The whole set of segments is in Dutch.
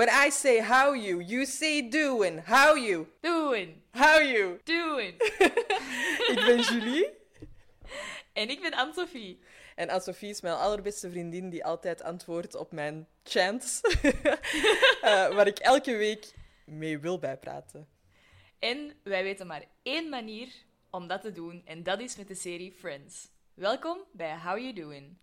When I say how you, you say doing. How you. Doing. How you. Doing. Ik ben Julie. en ik ben Anne-Sophie. En Anne-Sophie is mijn allerbeste vriendin die altijd antwoordt op mijn chants. uh, waar ik elke week mee wil bijpraten. En wij weten maar één manier om dat te doen. En dat is met de serie Friends. Welkom bij How You Doing.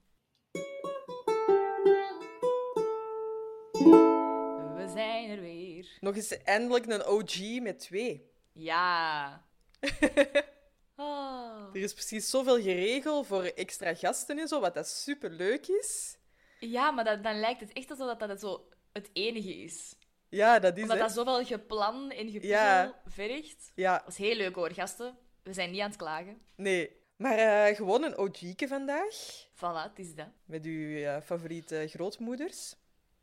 Er weer. Nog eens eindelijk een OG met twee. Ja. oh. Er is precies zoveel geregeld voor extra gasten en zo, wat dat super leuk is. Ja, maar dat, dan lijkt het echt alsof dat het zo het enige is. Ja, dat is Omdat hè? dat zoveel geplan en gepuzzel Ja. vergt. Ja, Dat is heel leuk hoor, gasten. We zijn niet aan het klagen. nee. Maar eh, gewoon een OG'ke vandaag. Voilà, het is dat. Met uw eh, favoriete grootmoeders.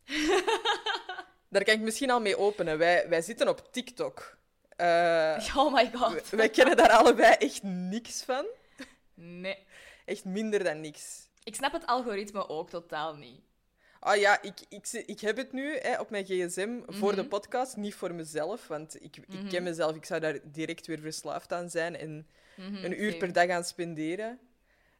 Daar kan ik misschien al mee openen. Wij, wij zitten op TikTok. Eh, Oh my god. wij- wij kennen daar allebei echt niks van. Nee. Echt minder dan niks. Ik snap het algoritme ook totaal niet. Ah ja, ik, ik, ik heb het nu hè, op mijn gsm voor Mhm. de podcast, niet voor mezelf. Want ik, ik ken mezelf, ik zou daar direct weer verslaafd aan zijn en Mhm, een uur per dag aan spenderen.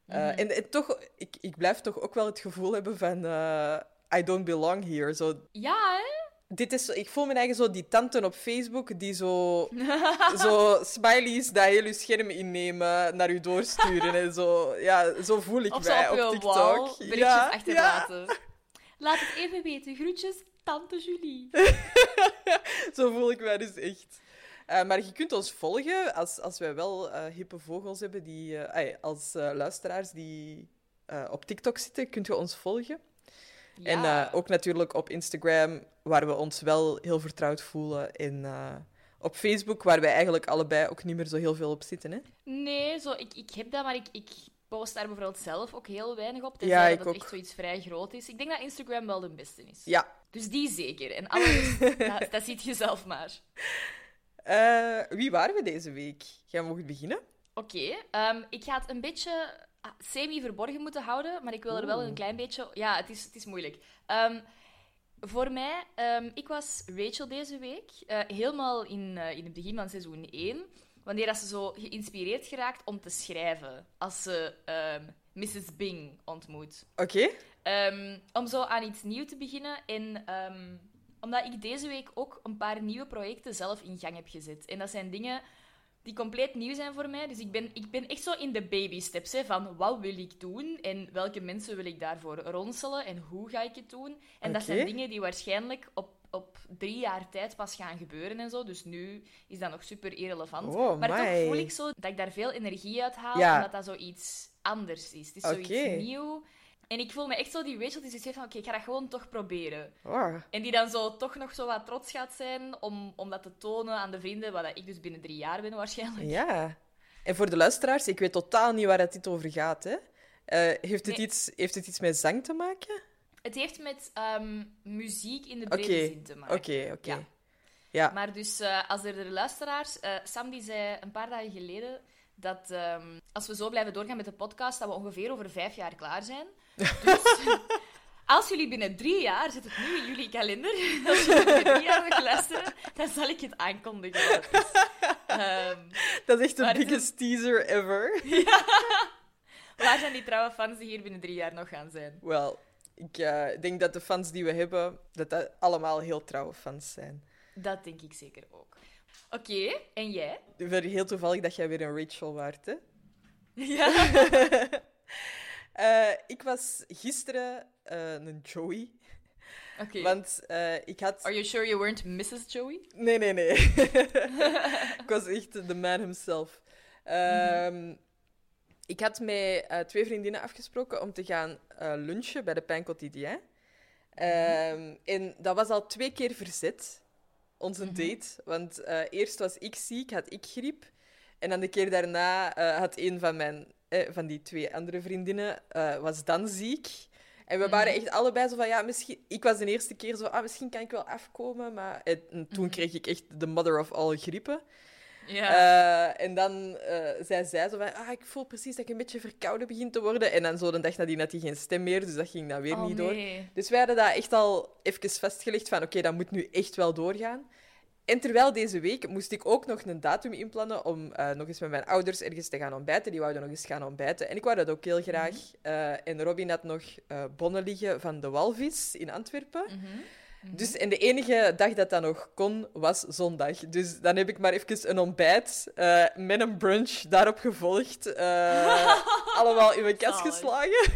Uh, Mhm. en, en toch, ik, ik blijf toch ook wel het gevoel hebben van... eh, I don't belong here. Zo, Ja, hè? Dit is, ik voel me eigen zo die tante op Facebook die zo, zo smileys dat heel je scherm innemen naar u doorsturen. en zo, ja, zo voel ik Of mij op op TikTok. wall ja, achterlaten. Laat het even weten. Groetjes, tante Julie. zo voel ik mij dus echt. Eh, maar je kunt ons volgen als, als wij wel eh, hippe vogels hebben, die, eh, als luisteraars die op TikTok zitten, kunt je ons volgen. En eh, ook natuurlijk op Instagram, waar we ons wel heel vertrouwd voelen. En eh, op Facebook, waar wij eigenlijk allebei ook niet meer zo heel veel op zitten. Hè? Nee, zo, ik, ik heb dat, maar ik, ik post daar bijvoorbeeld zelf ook heel weinig op. Tenzij Ja, dat ik het ook. echt zoiets vrij groot is. Ik denk dat Instagram wel de beste is. Ja. Dus die zeker. En alles, dat, dat ziet je zelf maar. Eh, wie waren we deze week? Jij mag beginnen. Oké, ehm, ik ga het een beetje semi-verborgen moeten houden, maar ik wil er wel een klein beetje... Ja, het is, het is moeilijk. Ehm, voor mij, ehm, ik was Rachel deze week, eh, helemaal in, eh, in het begin van seizoen 1, wanneer dat ze zo geïnspireerd geraakt om te schrijven, als ze ehm, Mrs. Bing ontmoet. Oké. Ehm, om zo aan iets nieuws te beginnen. En ehm, omdat ik deze week ook een paar nieuwe projecten zelf in gang heb gezet. En dat zijn dingen die compleet nieuw zijn voor mij. Dus ik ben, ik ben echt zo in de baby steps hè, van wat wil ik doen en welke mensen wil ik daarvoor ronselen en hoe ga ik het doen. En dat zijn dingen die waarschijnlijk op, op drie jaar tijd pas gaan gebeuren en zo. Dus nu is dat nog super irrelevant. Oh, maar toch voel ik zo dat ik daar veel energie uit haal, Ja. omdat dat zoiets anders is. Het is zoiets nieuw. En ik voel me echt zo die Rachel die zoiets heeft van, oké, ik ga dat gewoon toch proberen. Oh. En die dan zo toch nog zo wat trots gaat zijn om, om dat te tonen aan de vrienden, wat dat ik dus binnen drie jaar ben waarschijnlijk. Ja. En voor de luisteraars, ik weet totaal niet waar het dit over gaat. Hè? Eh, heeft, het Nee. iets, heeft het iets met zang te maken? Het heeft met ehm, muziek in de brede zin te maken. Oké, oké. Ja. Ja. Maar dus, eh, als er de luisteraars... eh, Sam die zei een paar dagen geleden dat ehm, als we zo blijven doorgaan met de podcast, dat we ongeveer over vijf jaar klaar zijn. Dus als jullie binnen drie jaar, zet het nu in jullie kalender, als jullie binnen drie jaar nog luisteren, dan zal ik het aankondigen. is. Ehm, Dat is echt de biggest teaser ever. waar zijn die trouwe fans die hier binnen drie jaar nog gaan zijn? Wel, ik eh, denk dat de fans die we hebben, dat dat allemaal heel trouwe fans zijn. Dat denk ik zeker ook. Oké, en jij? Heel toevallig dat jij weer een Rachel waart, hè? Ja. Eh, ik was gisteren eh, een Joey. Oké. Want eh, ik had... Are you sure you weren't Mrs. Joey? Nee, nee, nee. ik was echt de man himself. Ehm, Ik had met twee vriendinnen afgesproken om te gaan lunchen bij de Pain Quotidien. Ehm, en dat was al twee keer verzet, onze Mhm. date. Want eerst was ik ziek, had ik griep. En dan de keer daarna had een van, mijn, eh, van die twee andere vriendinnen eh, was dan ziek. En we waren Mhm. echt allebei zo van, ja, misschien... Ik was de eerste keer zo, ah, misschien kan ik wel afkomen. Maar en toen Mhm. kreeg ik echt de mother of all griepen. Ja. Eh, en dan eh zei zij zo van, ah, ik voel precies dat ik een beetje verkouden begin te worden. En dan zo de dag nadien had hij geen stem meer, dus dat ging dan weer Oh, niet door. Dus wij hadden dat echt al even vastgelegd van, oké, dat moet nu echt wel doorgaan. En terwijl deze week moest ik ook nog een datum inplannen om eh, nog eens met mijn ouders ergens te gaan ontbijten. Die wouden nog eens gaan ontbijten. En ik wou dat ook heel graag. Mhm. Eh, en Robin had nog eh, bonnen liggen van de Walvis in Antwerpen. Mhm. Mhm. Dus, en de enige dag dat dat nog kon, was zondag. Dus dan heb ik maar even een ontbijt met een brunch daarop gevolgd. allemaal in mijn kast geslagen.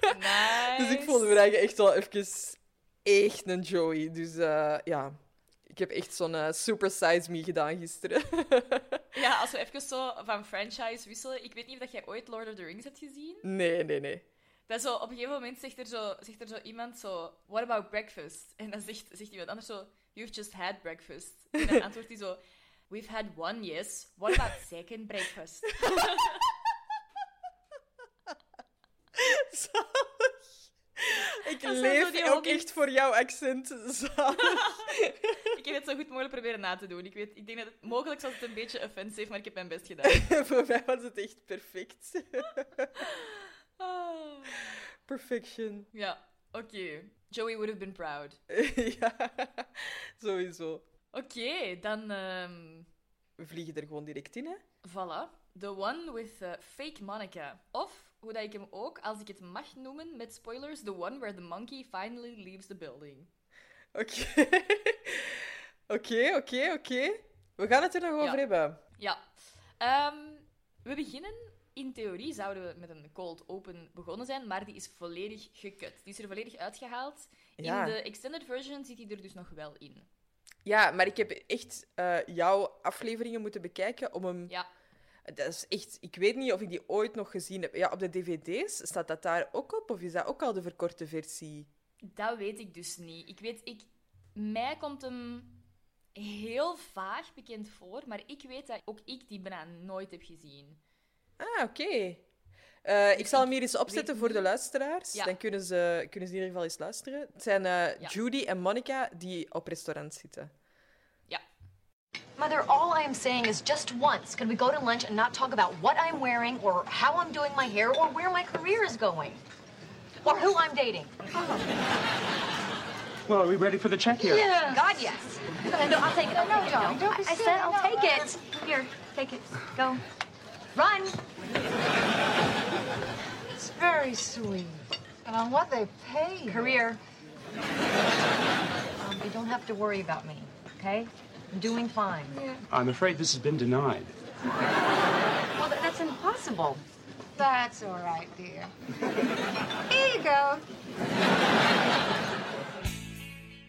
Nice. Dus ik voelde me eigenlijk echt wel even echt een Joey. Dus ja, heb echt zo'n eh, super size me gedaan gisteren. Ja, als we even zo van franchise wisselen. Ik weet niet of dat jij ooit Lord of the Rings hebt gezien. nee, nee, nee. Dat zo, op een gegeven moment zegt er zo, zegt er zo iemand zo, what about breakfast? En dan zegt, zegt iemand anders zo, you've just had breakfast. En dan antwoordt hij zo, we've had one, yes. What about second breakfast? Ik Dat leef ook echt voor jouw accent. Ik heb het zo goed mogelijk proberen na te doen. Ik, weet, ik denk dat het, mogelijk was het een beetje offensive, maar ik heb mijn best gedaan. voor mij was het echt perfect. Ah. Perfection. Ja, oké. Joey would have been proud. ja, sowieso. Oké, dan, ehm, We vliegen er gewoon direct in, hè? voilà. The one with eh, fake Monica. Of, hoe dat ik hem ook, als ik het mag noemen met spoilers, the one where the monkey finally leaves the building. Oké. Oké, oké, oké. We gaan het er nog over Ja. hebben. Ja. Ehm, we beginnen. In theorie zouden we met een cold open begonnen zijn, maar die is volledig gekut. Die is er volledig uitgehaald. Ja. In de extended version zit hij er dus nog wel in. Ja, maar ik heb echt eh, jouw afleveringen moeten bekijken om hem... Ja. Dat is echt... Ik weet niet of ik die ooit nog gezien heb. Ja, op de dvd's staat dat daar ook op? Of is dat ook al de verkorte versie? Dat weet ik dus niet. Ik weet, ik, mij komt hem heel vaag bekend voor, maar ik weet dat ook ik die bijna nooit heb gezien. Ah, oké. Eh, ik zal hem hier eens opzetten voor de luisteraars. Ja. Dan kunnen ze, kunnen ze in ieder geval eens luisteren. Het zijn eh, Ja. Judy en Monica die op restaurant zitten. Ja. Mother, all I am saying is just once, can we go to lunch and not talk about what I'm wearing or how I'm doing my hair or where my career is going? Or who I'm dating? Well, are we ready for the check here? God, yes. No, I'll take it. No, no, no. Don't be I said I'll No, take no, it. Here, take it. Go. Run. It's very sweet. And on what they pay. you. Career. Um, you don't have to worry about me, okay? I'm doing fine. I'm afraid this has been denied. Well, th- that's impossible. That's all right, dear. Here you go.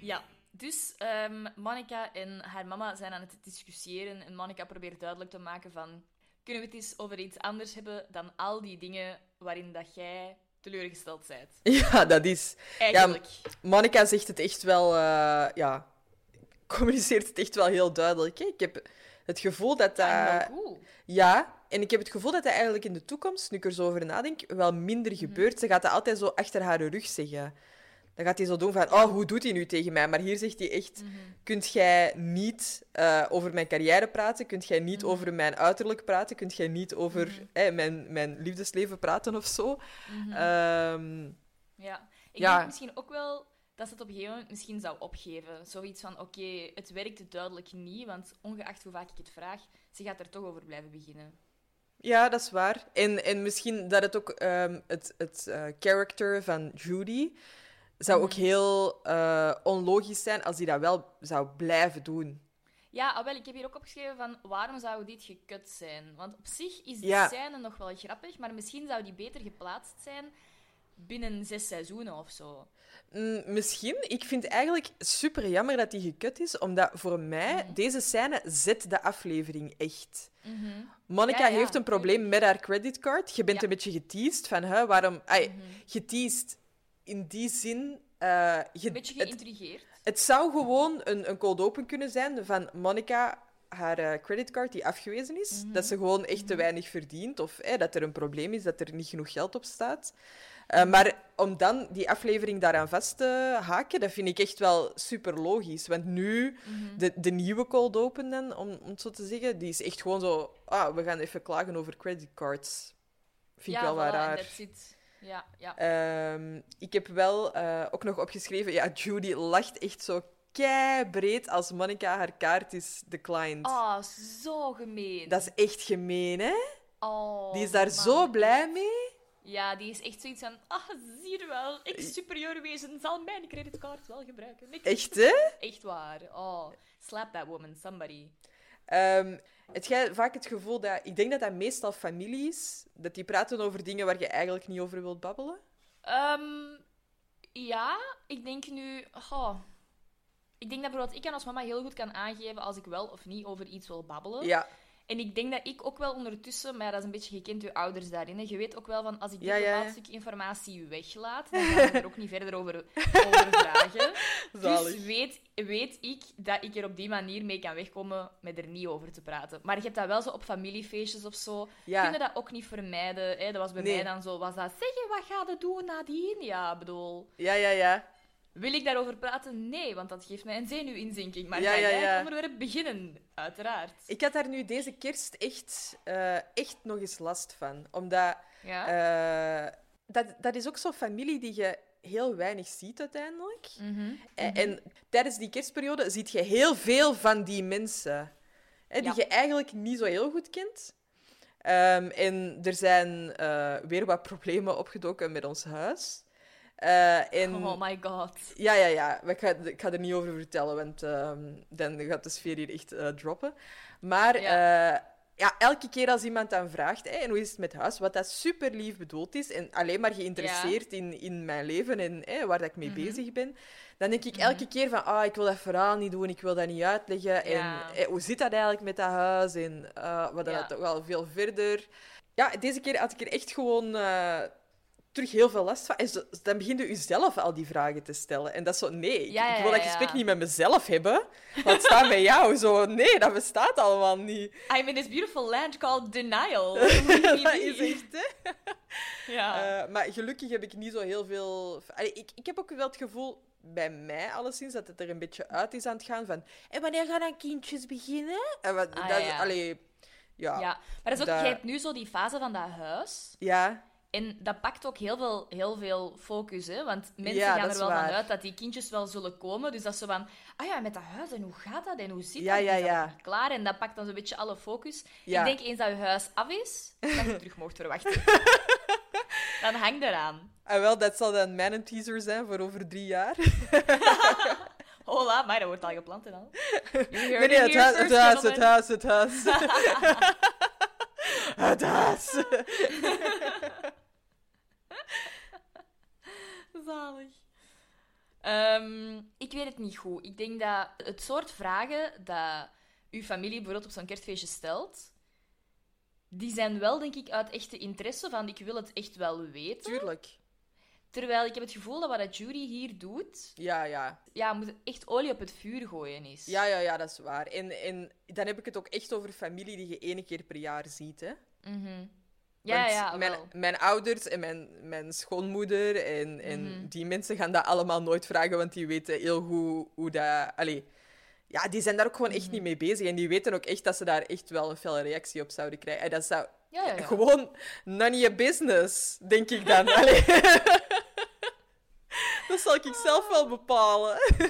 Ja, dus ehm Monica en haar mama zijn aan het discussiëren en Monica probeert duidelijk te maken van kunnen we het eens over iets anders hebben dan al die dingen waarin dat jij teleurgesteld bent. Ja, dat is... Eigenlijk. Monica zegt het echt wel... eh, ja, communiceert het echt wel heel duidelijk. Hè? Ik heb het gevoel dat dat... Ah, cool. Ja, en ik heb het gevoel dat dat eigenlijk in de toekomst, nu ik er zo over nadenk, wel minder Mhm. gebeurt. Ze gaat dat altijd zo achter haar rug zeggen. Dan gaat hij zo doen van, oh, hoe doet hij nu tegen mij? Maar hier zegt hij echt, Mhm. kunt jij niet eh, over mijn carrière praten? Kunt jij niet Mhm. over mijn uiterlijk praten? Kunt jij niet over eh, mijn, mijn liefdesleven praten of zo? Ehm, Ja, ik Ja. denk misschien ook wel dat ze het op een gegeven moment misschien zou opgeven. Zoiets van, oké, het werkt duidelijk niet, want ongeacht hoe vaak ik het vraag, ze gaat er toch over blijven beginnen. Ja, dat is waar. En, en misschien dat het ook ehm, het, het eh, character van Judy zou ook Mhm. heel eh, onlogisch zijn als hij dat wel zou blijven doen. Ja, ah, wel, ik heb hier ook opgeschreven van waarom zou dit gekut zijn? Want op zich is die Ja. scène nog wel grappig, maar misschien zou die beter geplaatst zijn binnen zes seizoenen of zo. Mm, misschien. Ik vind eigenlijk super jammer dat die gekut is, omdat voor mij Mhm. deze scène zet de aflevering echt. Monica Ja, ja, heeft een probleem met haar creditcard. Je bent Ja. een beetje geteased van, hè, waarom... Ai, Mhm. Geteased in die zin... eh, Een beetje het, geïntrigeerd. het zou gewoon een, een cold open kunnen zijn van Monica, haar eh, creditcard die afgewezen is. Mhm. Dat ze gewoon echt te weinig verdient. Of eh, dat er een probleem is, dat er niet genoeg geld op staat. Eh, maar om dan die aflevering daaraan vast te haken, dat vind ik echt wel super logisch. Want nu, Mhm. de, de nieuwe cold open dan, om, om het zo te zeggen, die is echt gewoon zo... Ah, we gaan even klagen over creditcards. Vind ik wel voilà, raar. that's it. Ja, ja. Ehm, ik heb wel eh, ook nog opgeschreven... Ja, Judy lacht echt zo kei breed als Monica haar kaart is declined. Oh, zo gemeen. Dat is echt gemeen, hè? Oh, Die is daar man. zo blij mee. Ja, die is echt zoiets van... Ah, zie je wel. Ik, superieur wezen, zal mijn creditcard wel gebruiken. Ik- Echt, hè? Echt waar. Oh, slap that woman, somebody. Ehm, het jij vaak het gevoel dat... Ik denk dat dat meestal familie is. Dat die praten over dingen waar je eigenlijk niet over wilt babbelen. Ehm, ja, ik denk nu... goh, ik denk dat bijvoorbeeld ik kan als mama heel goed kan aangeven als ik wel of niet over iets wil babbelen. Ja, En ik denk dat ik ook wel ondertussen, maar ja, dat is een beetje gekend uw ouders daarin. Hè. Je weet ook wel van als ik dit Ja, ja, stuk informatie weglaat, dan ga ik er ook niet verder over, over vragen. Zalig. Dus weet, weet ik dat ik er op die manier mee kan wegkomen met er niet over te praten. Maar je hebt dat wel zo op familiefeestjes of zo. Ja. Kunnen dat ook niet vermijden. Hè? Dat was bij Nee. mij dan zo. Was dat, zeg je, wat ga je doen nadien? Ja, bedoel... ja, ja, ja. Wil ik daarover praten? Nee, want dat geeft mij een zenuwinzinking. Maar Ja, ga ja, jij ja. het onderwerp beginnen? Uiteraard. Ik had daar nu deze kerst echt, eh, echt nog eens last van. Omdat... Ja? eh, dat, dat is ook zo'n familie die je heel weinig ziet uiteindelijk. Mhm. En, en tijdens die kerstperiode ziet je heel veel van die mensen. Hè, die je eigenlijk niet zo heel goed kent. Ehm, en er zijn eh, weer wat problemen opgedoken met ons huis. Eh, en, Oh my god. Ja, ja, ja. Maar ik, ga, ik ga er niet over vertellen, want ehm, dan gaat de sfeer hier echt eh, droppen. Maar ja. ja, elke keer als iemand dan vraagt, en hoe is het met huis, wat dat super lief bedoeld is, en alleen maar geïnteresseerd in, in mijn leven en waar dat ik mee Mhm. bezig ben, dan denk ik elke keer van, ah, ik wil dat verhaal niet doen, ik wil dat niet uitleggen. En hoe zit dat eigenlijk met dat huis? En wat dan Ja. toch wel veel verder. Ja, deze keer had ik er echt gewoon... terug heel veel last van. En zo- dan begin je jezelf al die vragen te stellen. En dat is zo, nee, ik, Ja, ja, ik wil dat gesprek ja. niet met mezelf hebben. Laat staan met jou. Zo, nee, dat bestaat allemaal niet. I'm in this beautiful land called denial. dat is echt, hè. Ja. Eh, maar gelukkig heb ik niet zo heel veel... Allee, ik, ik heb ook wel het gevoel, bij mij alleszins, dat het er een beetje uit is aan het gaan van... En wanneer gaan dan kindjes beginnen? En wat, Ah, dat. Allee, ja. ja. Maar dat is ook, dat- je hebt nu zo die fase van dat huis. Ja, En dat pakt ook heel veel, heel veel focus, hè? Want mensen Ja, gaan er wel van uit dat die kindjes wel zullen komen. Dus dat zo van, ah ja, met dat huis, en hoe gaat dat? En hoe zit Ja, dat? ja, is ja. klaar? En dat pakt dan zo'n beetje alle focus. Ik denk, eens dat je huis af is, dat je terug mocht verwachten. dan hangt eraan. en wel, dat zal dan mijn teaser zijn voor over drie jaar. Hola, maar dat wordt al gepland en al. Nee, nee, het huis, het huis, het huis, het huis. Het huis. Zalig. Ehm, ik weet het niet goed. Ik denk dat het soort vragen dat uw familie bijvoorbeeld op zo'n kerstfeestje stelt, die zijn wel, denk ik, uit echte interesse van ik wil het echt wel weten. Tuurlijk. Terwijl ik heb het gevoel dat wat dat Jury hier doet, Ja, ja. ja, moet echt olie op het vuur gooien is. Ja, ja, ja, dat is waar. En, en dan heb ik het ook echt over familie die je één keer per jaar ziet, hè. Mhm. Ja, ja, mijn, mijn ouders en mijn, mijn schoonmoeder en, en Mhm. die mensen gaan dat allemaal nooit vragen, want die weten heel goed hoe dat... Allee, ja, die zijn daar ook gewoon echt Mhm. niet mee bezig. En die weten ook echt dat ze daar echt wel een felle reactie op zouden krijgen. En dat zou Ja, ja, ja. gewoon none of your business, denk ik dan. Dat zal ik zelf wel bepalen.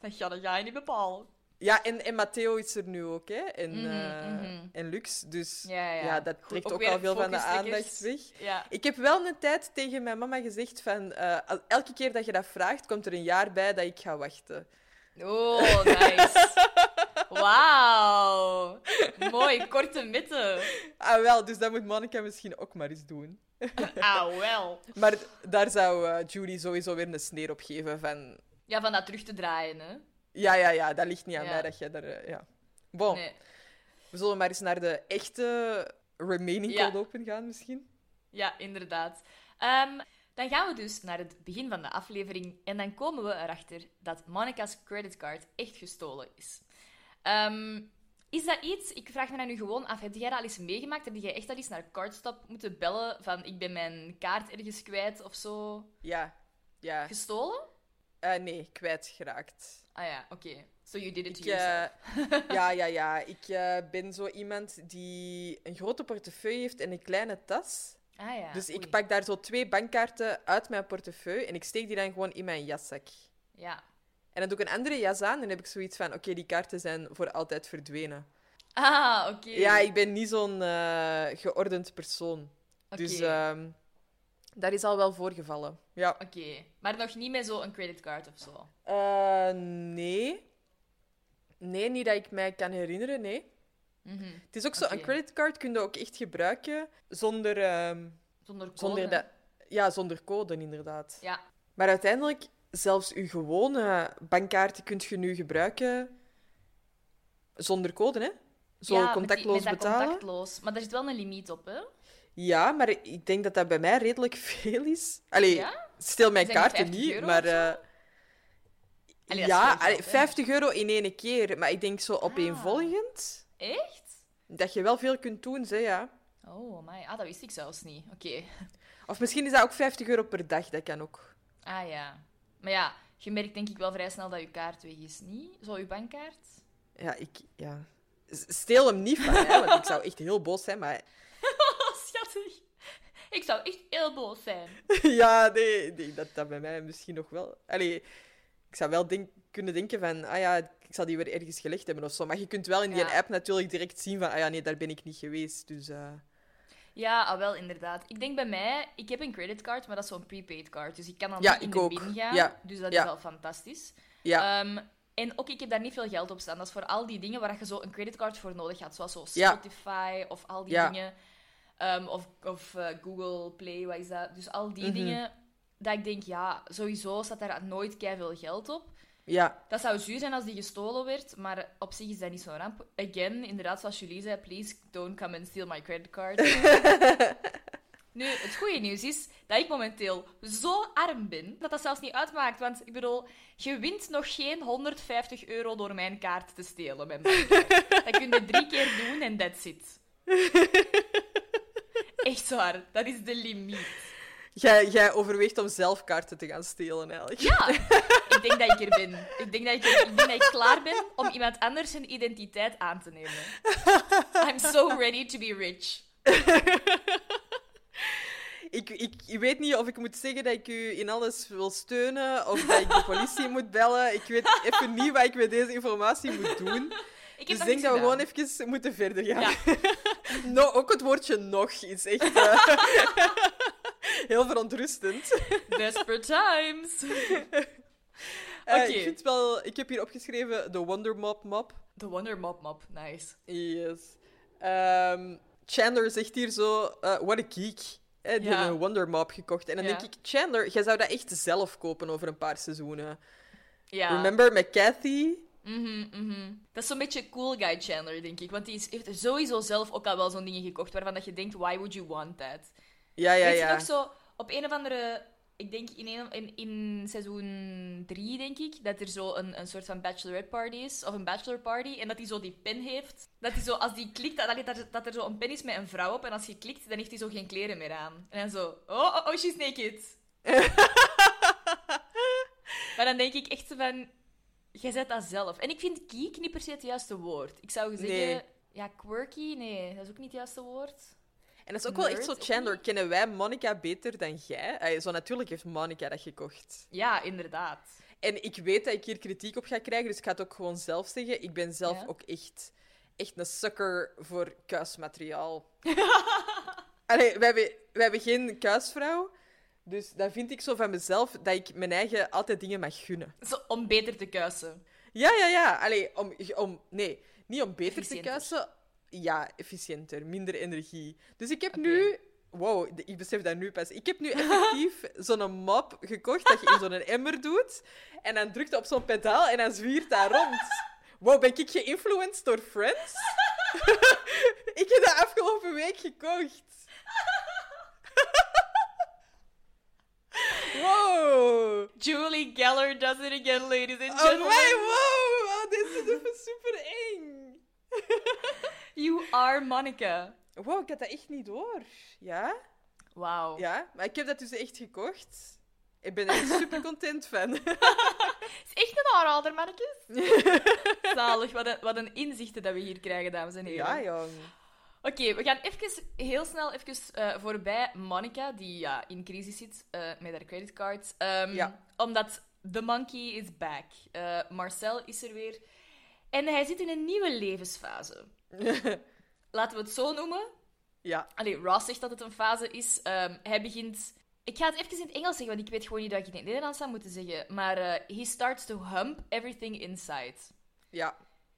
Dat ga, dat ga je niet bepalen. Ja, en, en Matteo is er nu ook, hè. En, Mhm, eh, mhm. en Lux. Dus Ja, ja. ja, dat trekt ook al veel van de aandacht weg. Ja. Ik heb wel een tijd tegen mijn mama gezegd van... eh, elke keer dat je dat vraagt, komt er een jaar bij dat ik ga wachten. Oh, nice. Wauw. Mooi, korte mitten. Ah, wel, dus dat moet Monica misschien ook maar eens doen. Ah, wel. Maar daar zou eh, Judy sowieso weer een sneer op geven van... Ja, van dat terug te draaien, hè. Ja, ja, ja, dat ligt niet aan Ja. mij dat jij daar... eh, ja. Bon, Nee. we zullen maar eens naar de echte remaining cold open gaan misschien. Ja, inderdaad. Ehm, dan gaan we dus naar het begin van de aflevering en dan komen we erachter dat Monica's creditcard echt gestolen is. Ehm, Is dat iets, ik vraag me dan nu gewoon af, heb jij dat al eens meegemaakt? Heb jij echt al eens naar Cardstop moeten bellen van ik ben mijn kaart ergens kwijt of zo? Ja. Ja. Gestolen? Eh, nee, kwijtgeraakt. Ah ja, oké. So you did it to Ik, eh, yourself. ja, ja, ja. Ik eh, ben zo iemand die een grote portefeuille heeft en een kleine tas. Ah ja. dus ik pak daar zo twee bankkaarten uit mijn portefeuille en ik steek die dan gewoon in mijn jaszak. Ja. En dan doe ik een andere jas aan en dan heb ik zoiets van: oké, die kaarten zijn voor altijd verdwenen. Ah, oké. Ja, ik ben niet zo'n eh, geordend persoon. Oké. Dus ehm dat is al wel voorgevallen. Ja. Oké. Maar nog niet met zo'n creditcard of zo? Eh, nee. Nee, niet dat ik mij kan herinneren, nee. Mhm. Het is ook zo, een creditcard kun je ook echt gebruiken zonder, ehm, Zonder code. zonder, dat, ja, zonder code, inderdaad. Ja. Maar uiteindelijk, zelfs je gewone bankkaarten kun je nu gebruiken zonder code, hè? Zo Ja, met die- contactloos met dat betalen. contactloos. Maar daar zit wel een limiet op, hè? Ja, maar ik denk dat dat bij mij redelijk veel is. Allee, Ja? stel mijn kaarten 50 niet, maar... eh, Allee, ja, allee, hè? 50 euro in één keer. Maar ik denk zo opeenvolgend Echt? dat je wel veel kunt doen, zeg, ja. Oh, my. Ah, dat wist ik zelfs niet. Oké. Of misschien is dat ook 50 euro per dag, dat kan ook. Ah, ja. Maar ja, je merkt denk ik wel vrij snel dat je kaart weg is, niet? Zo, je bankkaart? Ja, ik... Ja. Steel hem niet van mij, want ik zou echt heel boos zijn, maar... Schattig. Ik zou echt heel boos zijn. ja, nee, nee, dat, dat bij mij misschien nog wel... Allee, ik zou wel denk, kunnen denken van... Ah ja, ik zal die weer ergens gelegd hebben of zo. Maar je kunt wel in die Ja. app natuurlijk direct zien van... Ah ja, nee, daar ben ik niet geweest, dus... eh, Ja, ah, wel, inderdaad. Ik denk bij mij, ik heb een creditcard, maar dat is zo'n prepaid card. Dus ik kan dan Ja, niet in de ook. bin gaan. Ja, Dus dat ja. is al fantastisch. ja. Ehm, en ook, ik heb daar niet veel geld op staan. Dat is voor al die dingen waar je zo een creditcard voor nodig had. Zoals zo. Spotify of al die dingen. Ehm, of of eh, Google Play, wat is dat? Dus al die Mhm. dingen. Dat ik denk, ja, sowieso staat daar nooit veel geld op. ja. Dat zou zuur zijn als die gestolen werd, maar op zich is dat niet zo'n ramp. Again, inderdaad, zoals Julie zei, please don't come and steal my credit card. nu, het goede nieuws is dat ik momenteel zo arm ben, dat dat zelfs niet uitmaakt. Want ik bedoel, je wint nog geen 150 euro door mijn kaart te stelen. Mijn dat kun je drie keer doen en that's it. Echt waar, dat is de limiet. Jij, jij overweegt om zelf kaarten te gaan stelen, eigenlijk. Ja, ik denk dat ik er ben. Ik denk dat ik, er- ik, denk dat ik klaar ben om iemand anders zijn identiteit aan te nemen. I'm so ready to be rich. Ik, ik, ik weet niet of ik moet zeggen dat ik u in alles wil steunen of dat ik de politie moet bellen. Ik weet even niet wat ik met deze informatie moet doen. Ik Dus denk dat we gewoon even moeten verder gaan. Ja. no, ook het woordje nog is echt eh, heel verontrustend. Desperate times. Oké. ik, vind wel, ik heb hier opgeschreven de Wonder Mop Mop. The Wonder Mop Mop, nice. Yes. Ehm, Chandler zegt hier zo, eh what a geek. Heeft Ja. een Wonder Mop gekocht. En dan Ja. denk ik, Chandler, jij zou dat echt zelf kopen over een paar seizoenen. Ja. Remember met Kathy? Mhm, mhm. Dat is zo'n beetje cool guy Chandler, denk ik. Want die is, heeft sowieso zelf ook al wel zo'n dingen gekocht waarvan dat je denkt, why would you want that? Ja, ja, Weet je nog zo, op een of andere... Ik denk in, een, in, in seizoen 3, denk ik, dat er zo een, een soort van bachelorette party is, of een bachelor party, en dat hij zo die pen heeft. Dat hij zo, als die klikt, dat, dat, dat er zo een pen is met een vrouw op, en als je klikt, dan heeft hij zo geen kleren meer aan. En dan zo, oh, oh, oh she's naked. maar dan denk ik echt zo van, jij zet dat zelf. En ik vind geek niet per se het juiste woord. Ik zou zeggen, Nee. ja, quirky, nee, dat is ook niet het juiste woord. En dat is ook wel echt zo, Chandler, kennen wij Monica beter dan jij? Zo natuurlijk heeft Monica dat gekocht. Ja, inderdaad. En ik weet dat ik hier kritiek op ga krijgen, dus ik ga het ook gewoon zelf zeggen. Ik ben zelf Ja? ook echt, echt een sucker voor kuismateriaal. Allee, wij hebben, wij hebben geen kuisvrouw, dus dan vind ik zo van mezelf dat ik mijn eigen altijd dingen mag gunnen. Zo, om beter te kuisen. Ja, ja, ja. Allee, om, om, nee, niet om beter te kuisen. Ja, efficiënter, minder energie. Dus ik heb nu... Wow, ik besef dat nu pas. Ik heb nu effectief zo'n mop gekocht dat je in zo'n emmer doet. En dan drukt op zo'n pedaal en dan zwiert dat rond. Wow, ben ik geïnfluenced door Friends? ik heb dat afgelopen week gekocht. Wow. Julie Geller does it again, ladies and Oh gentlemen. my, wow. Oh, dit is even super eng. You are Monica. Wow, ik had dat echt niet door. Ja? Wauw. Ja, maar ik heb dat dus echt gekocht. Ik ben er echt super content van. is echt een aanrader, mannetjes. Zalig, wat een, wat een inzichten dat we hier krijgen, dames en heren. ja, jong. Oké, we gaan even, heel snel even eh, voorbij Monica, die ja, in crisis zit eh, met haar creditcard. Ehm, Ja. Omdat the monkey is back. Eh, Marcel is er weer. En hij zit in een nieuwe levensfase. Laten we het zo noemen. Ja. Allee, Ross zegt dat het een fase is. Ehm, hij begint... Ik ga het even in het Engels zeggen, want ik weet gewoon niet dat ik het in het Nederlands zou moeten zeggen. Maar he starts to hump everything inside. Ja.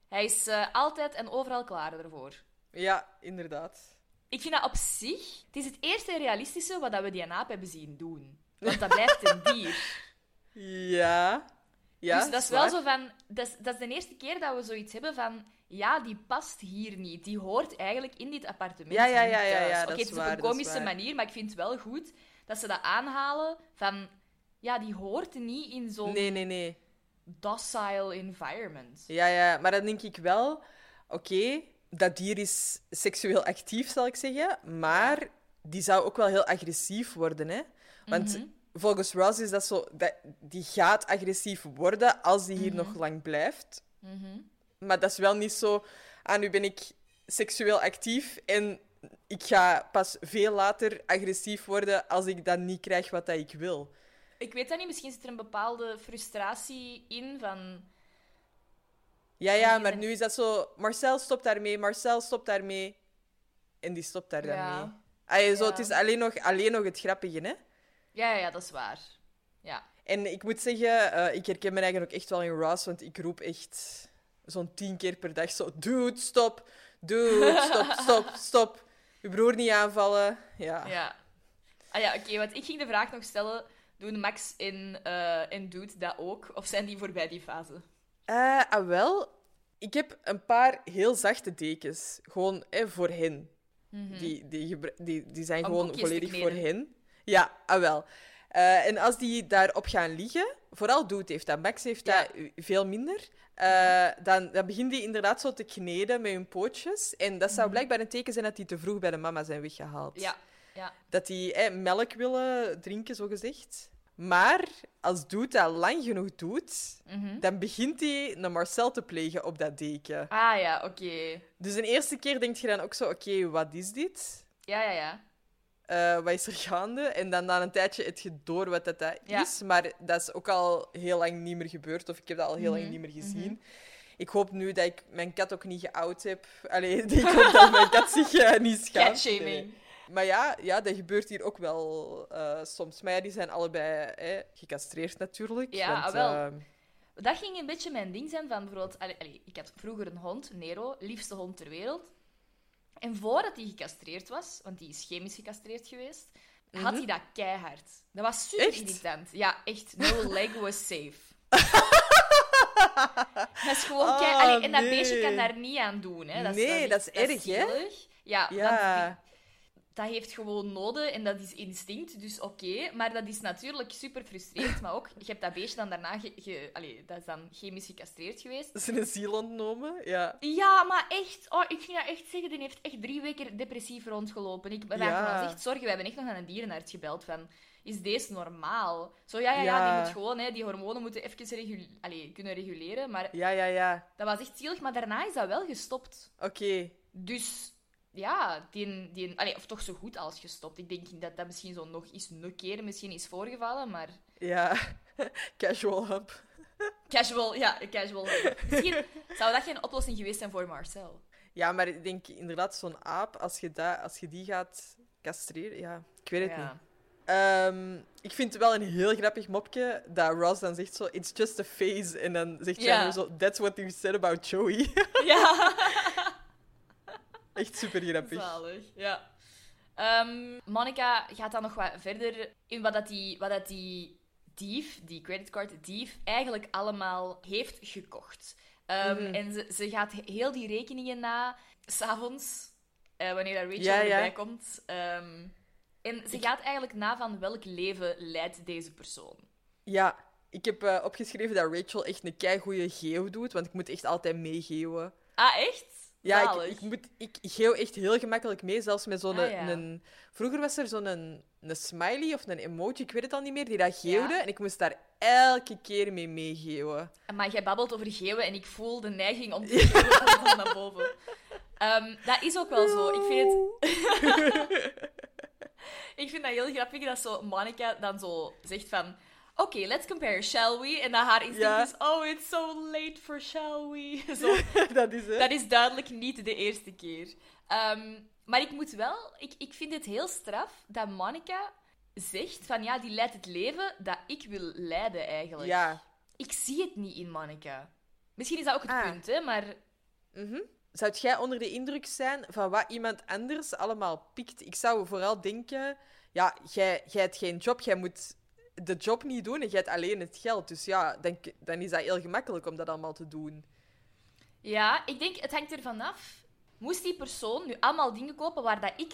Hij is altijd en overal klaar ervoor. Ja, inderdaad. Ik vind dat op zich... Het is het eerste realistische wat dat we die aap hebben zien doen. Want dat blijft een dier. Ja. Ja, dus dat is wel zwaar. zo van... Dat is, dat is de eerste keer dat we zoiets hebben van... Ja, die past hier niet. Die hoort eigenlijk in dit appartement Ja, ja, ja, ja, ja, Oké, dat het is is op waar, een komische waar. manier, maar ik vind het wel goed dat ze dat aanhalen van... Ja, die hoort niet in zo'n Nee, nee, nee. docile environment. Ja, ja, maar dan denk ik wel, oké, dat dier is seksueel actief, zal ik zeggen, maar die zou ook wel heel agressief worden, hè? Want Mhm. volgens Ross is dat zo, dat, die gaat agressief worden als die hier Mhm. nog lang blijft. Maar dat is wel niet zo, ah, nu ben ik seksueel actief en ik ga pas veel later agressief worden als ik dan niet krijg wat dat ik wil. Ik weet dat niet, misschien zit er een bepaalde frustratie in van... Ja, ja, maar nu is dat zo... Marcel stopt daarmee, Marcel stopt daarmee. En die stopt daar dan Ja. mee. Allee, zo, Ja. Het is alleen nog, alleen nog het grappige, hè? Ja, ja, ja, dat is waar. Ja. En ik moet zeggen, eh, ik herken me eigenlijk ook echt wel in Ross, want ik roep echt zo'n tien keer per dag zo... Dude, stop! Dude, stop, stop, stop! Je broer niet aanvallen. Ja. Ja. Ah ja, oké, want ik ging de vraag nog stellen: doen Max en, eh en Dude dat ook? Of zijn die voorbij die fase? Eh, ah, wel, ik heb een paar heel zachte dekens. Gewoon hè, voor hen. die, die, gebru- die, die zijn Mhm. Om gewoon volledig voor hen. Ja, ah, wel. Eh, en als die daarop gaan liggen, vooral Doet heeft dat, Max heeft Ja. dat eh, veel minder, eh, dan, dan begint die inderdaad zo te kneden met hun pootjes. En dat zou blijkbaar een teken zijn dat die te vroeg bij de mama zijn weggehaald. Mhm. Ja, ja. Dat die eh, melk willen drinken, zogezegd. Maar als Doet dat lang genoeg doet, Mhm. dan begint hij een Marcel te plegen op dat deken. Ah ja, oké. Dus de eerste keer denk je dan ook zo, oké, wat is dit? Ja, ja, ja. Eh, wat is er gaande? En dan na een tijdje heb je door wat dat, dat Ja. is. Maar dat is ook al heel lang niet meer gebeurd. Of ik heb dat al heel Mhm, lang niet meer gezien. Ik hoop nu dat ik mijn kat ook niet geout heb. Allee, ik hoop dat mijn kat zich eh, niet schaamt. Catshaming. Nee. Maar ja, ja, dat gebeurt hier ook wel eh, soms. Maar ja, die zijn allebei eh, gecastreerd natuurlijk. Ja, want, wel. eh, Dat ging een beetje mijn ding zijn van bijvoorbeeld... Allee, allee, ik had vroeger een hond, Nero, liefste hond ter wereld. En voordat hij gecastreerd was, want die is chemisch gecastreerd geweest, had hij dat keihard. Dat was super Mhm. Echt? irritant. Ja, echt. No leg was safe. dat is gewoon Ah. Allee, en dat nee. beestje kan daar niet aan doen. Hè. Dat Nee, is, dat is erg, hè? Ja, Ja. die- dat heeft gewoon noden en dat is instinct, dus oké. Maar dat is natuurlijk super frustrerend. Maar ook, je hebt dat beestje dan daarna... Ge, ge- allee, dat is dan chemisch gecastreerd geweest. dat is een ziel ontnomen. Ja. Ja, maar echt, oh, ik ging dat echt zeggen, die heeft echt drie weken depressief rondgelopen. Ik ben Ja. echt zorgen. We hebben echt nog naar een dierenarts gebeld van, is deze normaal? Zo, ja, ja, ja, Ja. die moet gewoon, hè, die hormonen moeten even allee, kunnen reguleren. Maar Ja, ja, ja. dat was echt zielig, maar daarna is dat wel gestopt. Oké. Dus ja, die, die, allee, of toch zo goed als gestopt. Ik denk dat dat misschien zo nog eens een keer misschien is voorgevallen, maar Ja. Casual hump. casual, ja, casual. Misschien zou dat geen oplossing geweest zijn voor Marcel. Ja, maar ik denk inderdaad, zo'n aap, als je, dat, als je die gaat castreren, ja, ik weet het niet. Ehm, ik vind het wel een heel grappig mopje dat Ross dan zegt zo, it's just a phase. En dan zegt Ja. Chandler zo, that's what you said about Joey. ja. Echt super grappig. Zalig, ja. Ehm, Monica gaat dan nog wat verder in wat, dat die, wat dat die dief, die creditcard dief, eigenlijk allemaal heeft gekocht. Ehm, Mhm. En ze, ze gaat he- heel die rekeningen na, s'avonds, eh wanneer Rachel Ja, ja. erbij komt. Ehm, en ze gaat eigenlijk na van welk leven leidt deze persoon. Ja, ik heb eh, opgeschreven dat Rachel echt een keigoede geo doet, want ik moet echt altijd meegeeuwen. Ah, echt? Ja, ik, ik, moet, ik echt heel gemakkelijk mee, zelfs met zo'n... Ah, ja. een, vroeger was er zo'n een, een smiley of een emoji, ik weet het al niet meer, die dat geeuwde. Ja. En ik moest daar elke keer mee meegeeuwen. Maar jij babbelt over geeuwen en ik voel de neiging om te geeuwen van naar boven. Ehm, dat is ook wel zo. Ik vind het... ik vind dat heel grappig dat zo Monica dan zo zegt van... Oké, let's compare, shall we? En dan haar instinct Ja. is... Oh, it's so late for shall we? Zo. dat is het. Dat is duidelijk niet de eerste keer. Ehm, maar ik moet wel... Ik, ik vind het heel straf dat Monica zegt van... Ja, die leidt het leven dat ik wil leiden, eigenlijk. Ja. Ik zie het niet in Monica. Misschien is dat ook het Ah. punt, hè, maar... Zou jij onder de indruk zijn van wat iemand anders allemaal pikt? Ik zou vooral denken... Ja, jij, jij hebt geen job, jij moet de job niet doen en jij hebt alleen het geld. Dus ja, dan, dan is dat heel gemakkelijk om dat allemaal te doen. Ja, ik denk, het hangt ervan af. Moest die persoon nu allemaal dingen kopen waar dat ik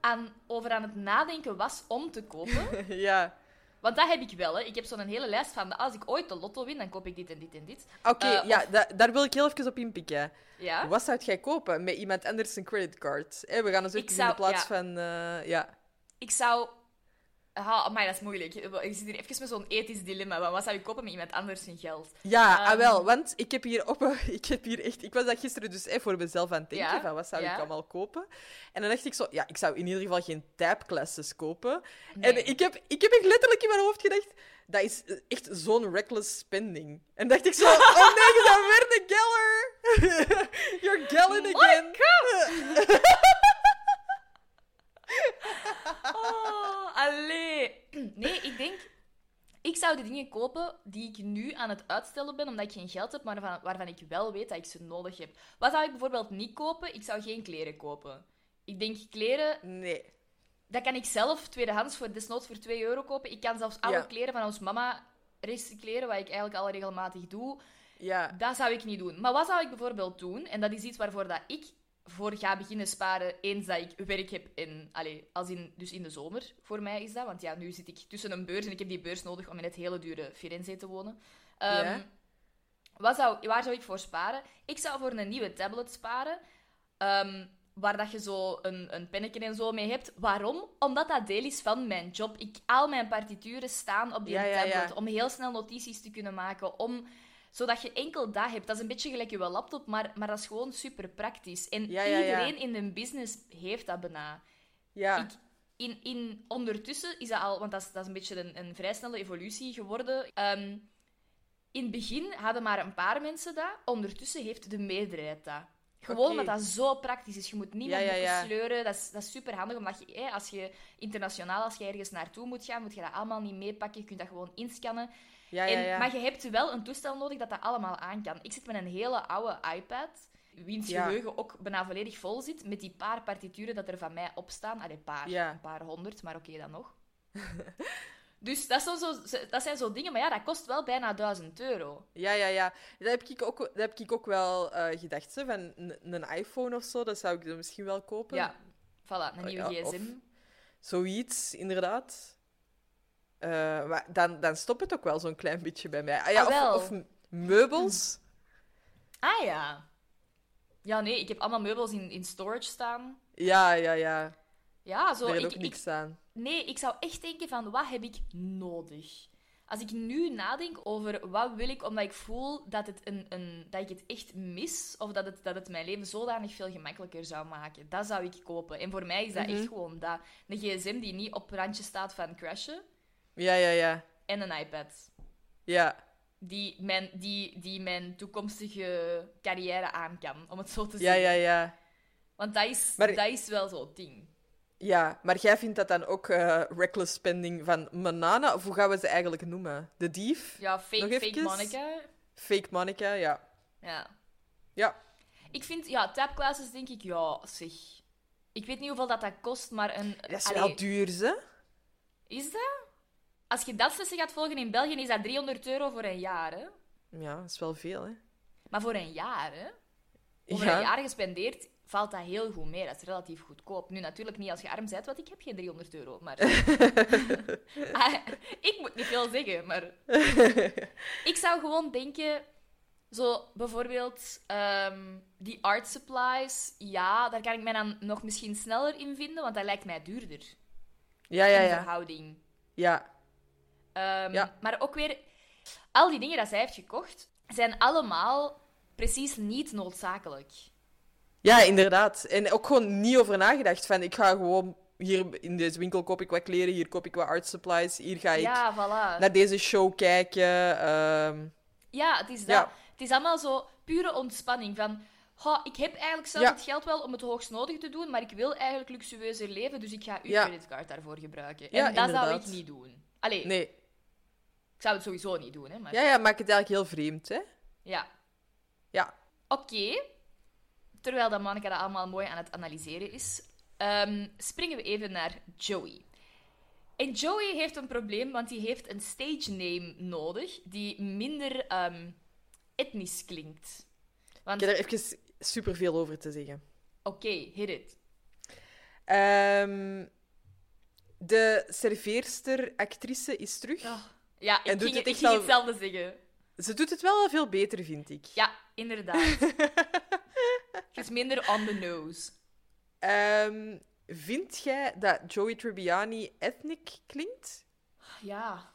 aan, over aan het nadenken was om te kopen? ja. Want dat heb ik wel, hè. Ik heb zo'n hele lijst van, als ik ooit de lotto win, dan koop ik dit en dit en dit. Oké, Eh, ja, da- daar wil ik heel even op inpikken. Ja? Wat zou jij kopen met iemand anders een creditcard? We gaan dus zou- in de plaats ja. van... eh, ja. Ik zou... Ah, maar dat is moeilijk. Ik zit hier even met zo'n ethisch dilemma. Want wat zou ik kopen met iemand anders zijn geld? Ja, ah, wel, want ik heb hier op... Ik heb hier echt... Ik was dat gisteren dus eh, voor mezelf aan het denken, Ja, van wat zou ja. ik allemaal kopen? En dan dacht ik zo, ja, ik zou in ieder geval geen typeclasses kopen. Nee. En ik heb, ik heb echt letterlijk in mijn hoofd gedacht, dat is eh, echt zo'n reckless spending. En dacht ik zo, oh nee, je bent weer de geller! You're gelling again! Oh, allee. Nee, ik denk... Ik zou de dingen kopen die ik nu aan het uitstellen ben, omdat ik geen geld heb, maar waarvan, waarvan ik wel weet dat ik ze nodig heb. Wat zou ik bijvoorbeeld niet kopen? Ik zou geen kleren kopen. Ik denk, kleren, Nee. dat kan ik zelf tweedehands voor desnoods voor 2 euro kopen. Ik kan zelfs oude Ja. kleren van ons mama recycleren, wat ik eigenlijk al regelmatig doe. Ja. Dat zou ik niet doen. Maar wat zou ik bijvoorbeeld doen? En dat is iets waarvoor dat ik voor ga beginnen sparen eens dat ik werk heb in... Allee, als in, dus in de zomer, voor mij is dat. Want ja, nu zit ik tussen een beurs en ik heb die beurs nodig om in het hele dure Firenze te wonen. Ehm, Ja. wat zou, waar zou ik voor sparen? Ik zou voor een nieuwe tablet sparen. ehm, waar dat je zo een, een pennetje en zo mee hebt. Waarom? Omdat dat deel is van mijn job. Ik, al mijn partituren staan op die Ja, ja, ja. tablet. Om heel snel notities te kunnen maken. Om zodat je enkel dat hebt. Dat is een beetje gelijk je laptop, maar, maar dat is gewoon super praktisch. En Ja, ja, ja. iedereen in de business heeft dat bijna. Ja. Ik, in, in, ondertussen is dat al, want dat is, dat is een beetje een, een vrij snelle evolutie geworden. Ehm, in het begin hadden maar een paar mensen dat. Ondertussen heeft de meerderheid dat. Gewoon omdat dat zo praktisch is. Je moet niet Ja, met ja, sleuren. Dat is, dat is super handig, omdat je, hè, als je internationaal, als je ergens naartoe moet gaan, moet je dat allemaal niet meepakken. Je kunt dat gewoon inscannen. Ja, ja, En. Maar je hebt wel een toestel nodig dat dat allemaal aan kan. Ik zit met een hele oude iPad, wiens geheugen ook bijna volledig vol zit, met die paar partituren dat er van mij op staan. Allee, paar, een paar honderd, maar oké, dan nog. dus dat, is zo, dat zijn zo dingen, maar ja, dat kost wel bijna 1000 euro. Ja, ja, ja. Dat heb ik ook, dat heb ik ook wel eh, gedacht. Hè, van een, een iPhone of zo, dat zou ik dan misschien wel kopen. Ja, voilà, een nieuwe Oh, ja, of- gsm. Zoiets, inderdaad. Eh, maar dan, dan stopt het ook wel zo'n klein beetje bij mij. Ah, ja, Ah, of, meubels. Ah ja. Ja, nee, ik heb allemaal meubels in, in storage staan. Ja, ja, ja. Ja, zo. Ik, ook ik, niks aan. Nee, ik zou echt denken van, wat heb ik nodig? Als ik nu nadenk over wat wil ik, omdat ik voel dat, het een, een, dat ik het echt mis, of dat het, dat het mijn leven zodanig veel gemakkelijker zou maken, dat zou ik kopen. En voor mij is dat Mhm. echt gewoon dat. Een gsm die niet op randje staat van crashen, Ja, ja, ja. en een iPad. Ja, Die mijn, die, die mijn toekomstige carrière aan kan, om het zo te ja, zeggen. ja, ja. Want dat is, Maar- dat is wel zo'n ding. Ja, maar jij vindt dat dan ook eh, reckless spending van Manana? Of hoe gaan we ze eigenlijk noemen? De dief? Ja, fake, fake? Monica. Fake Monica, ja. Ja. Ja, Ik vind, ja, tapclasses denk ik, ja, zeg. Ik weet niet hoeveel dat, dat kost, maar een... dat is allee, wel duur, hè? Is dat? Als je dat lessen gaat volgen in België, is dat 300 euro voor een jaar, hè? Ja, dat is wel veel, hè? Maar voor een jaar, hè? Over Ja. een jaar gespendeerd valt dat heel goed mee. Dat is relatief goedkoop. Nu, natuurlijk niet als je arm bent, want ik heb geen 300 euro. Maar... Ah, ik moet niet veel zeggen, maar... ik zou gewoon denken... Zo, bijvoorbeeld, ehm, die art supplies, ja, daar kan ik mij dan nog misschien sneller in vinden, want dat lijkt mij duurder. Ja, ja, in ja. verhouding. Ja, Ehm, Ja. Maar ook weer, al die dingen dat zij heeft gekocht, zijn allemaal precies niet noodzakelijk. ja, inderdaad. En ook gewoon niet over nagedacht van, ik ga gewoon... Hier in deze winkel koop ik wat kleren, hier koop ik wat art supplies, hier ga ik Ja, voilà. naar deze show kijken. ehm, Ja, het is dat. Ja. Het is allemaal zo pure ontspanning van... "Goh, ik heb eigenlijk zelf Ja. het geld wel om het hoogst nodig te doen, maar ik wil eigenlijk luxueuzer leven, dus ik ga uw creditcard daarvoor gebruiken. Ja, en dat zou ik inderdaad. niet doen. Allee, nee. Ik zou het sowieso niet doen, hè. Maar... Ja, ja, maakt het eigenlijk heel vreemd, hè? Ja. Ja. Oké. Terwijl dat Monica dat allemaal mooi aan het analyseren is, ehm, springen we even naar Joey. En Joey heeft een probleem, want die heeft een stage name nodig die minder ehm, etnisch klinkt. Want, Ik heb er even superveel over te zeggen. oké, hit it. Ehm, de serveerster, actrice, is terug. Ja, ik En ging, het ik echt ging al- hetzelfde zeggen. Ze doet het wel veel beter, vind ik. Ja, inderdaad. Het is minder on the nose. Ehm, vind jij dat Joey Tribbiani ethnic klinkt? Ja.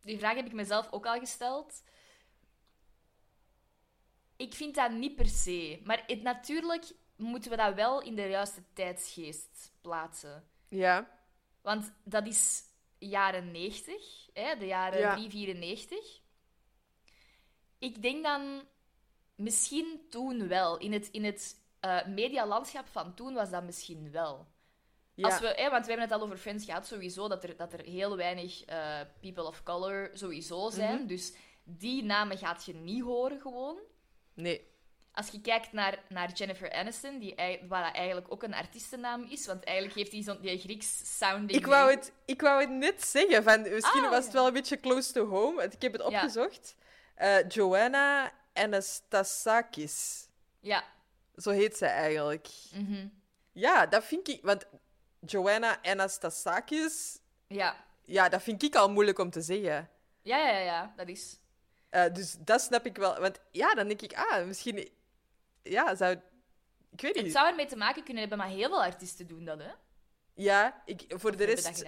Die vraag heb ik mezelf ook al gesteld. Ik vind dat niet per se. Maar het, natuurlijk moeten we dat wel in de juiste tijdsgeest plaatsen. Ja. Want dat is jaren 90, hè, de jaren Ja. 394. Ik denk dan misschien toen wel. In het, in het eh, medialandschap van toen was dat misschien wel. ja. Als we, hè, want we hebben het al over Friends gehad, sowieso, dat er, dat er heel weinig eh, people of color sowieso zijn. Mhm. Dus die namen gaat je niet horen gewoon. Nee. Als je kijkt naar, naar Jennifer Aniston, die, dat eigenlijk ook een artiestennaam is, want eigenlijk heeft hij zo'n die Grieks-sounding Ik wou, het, ik wou het net zeggen. Van, misschien Ah, was het wel een beetje close to home. Ik heb het opgezocht. Eh, Joanna Anastasakis. Ja. Zo heet zij eigenlijk. mhm. Ja, dat vind ik... Want Joanna Anastasakis... Ja. Ja, dat vind ik al moeilijk om te zeggen. Ja, ja, ja, ja, dat is... Eh, dus dat snap ik wel. Want ja, dan denk ik... Ah, misschien... Ja, zou... Ik weet Het niet. zou ermee te maken kunnen hebben, maar heel veel artiesten doen dat, hè? Ja, ik, voor, de rest,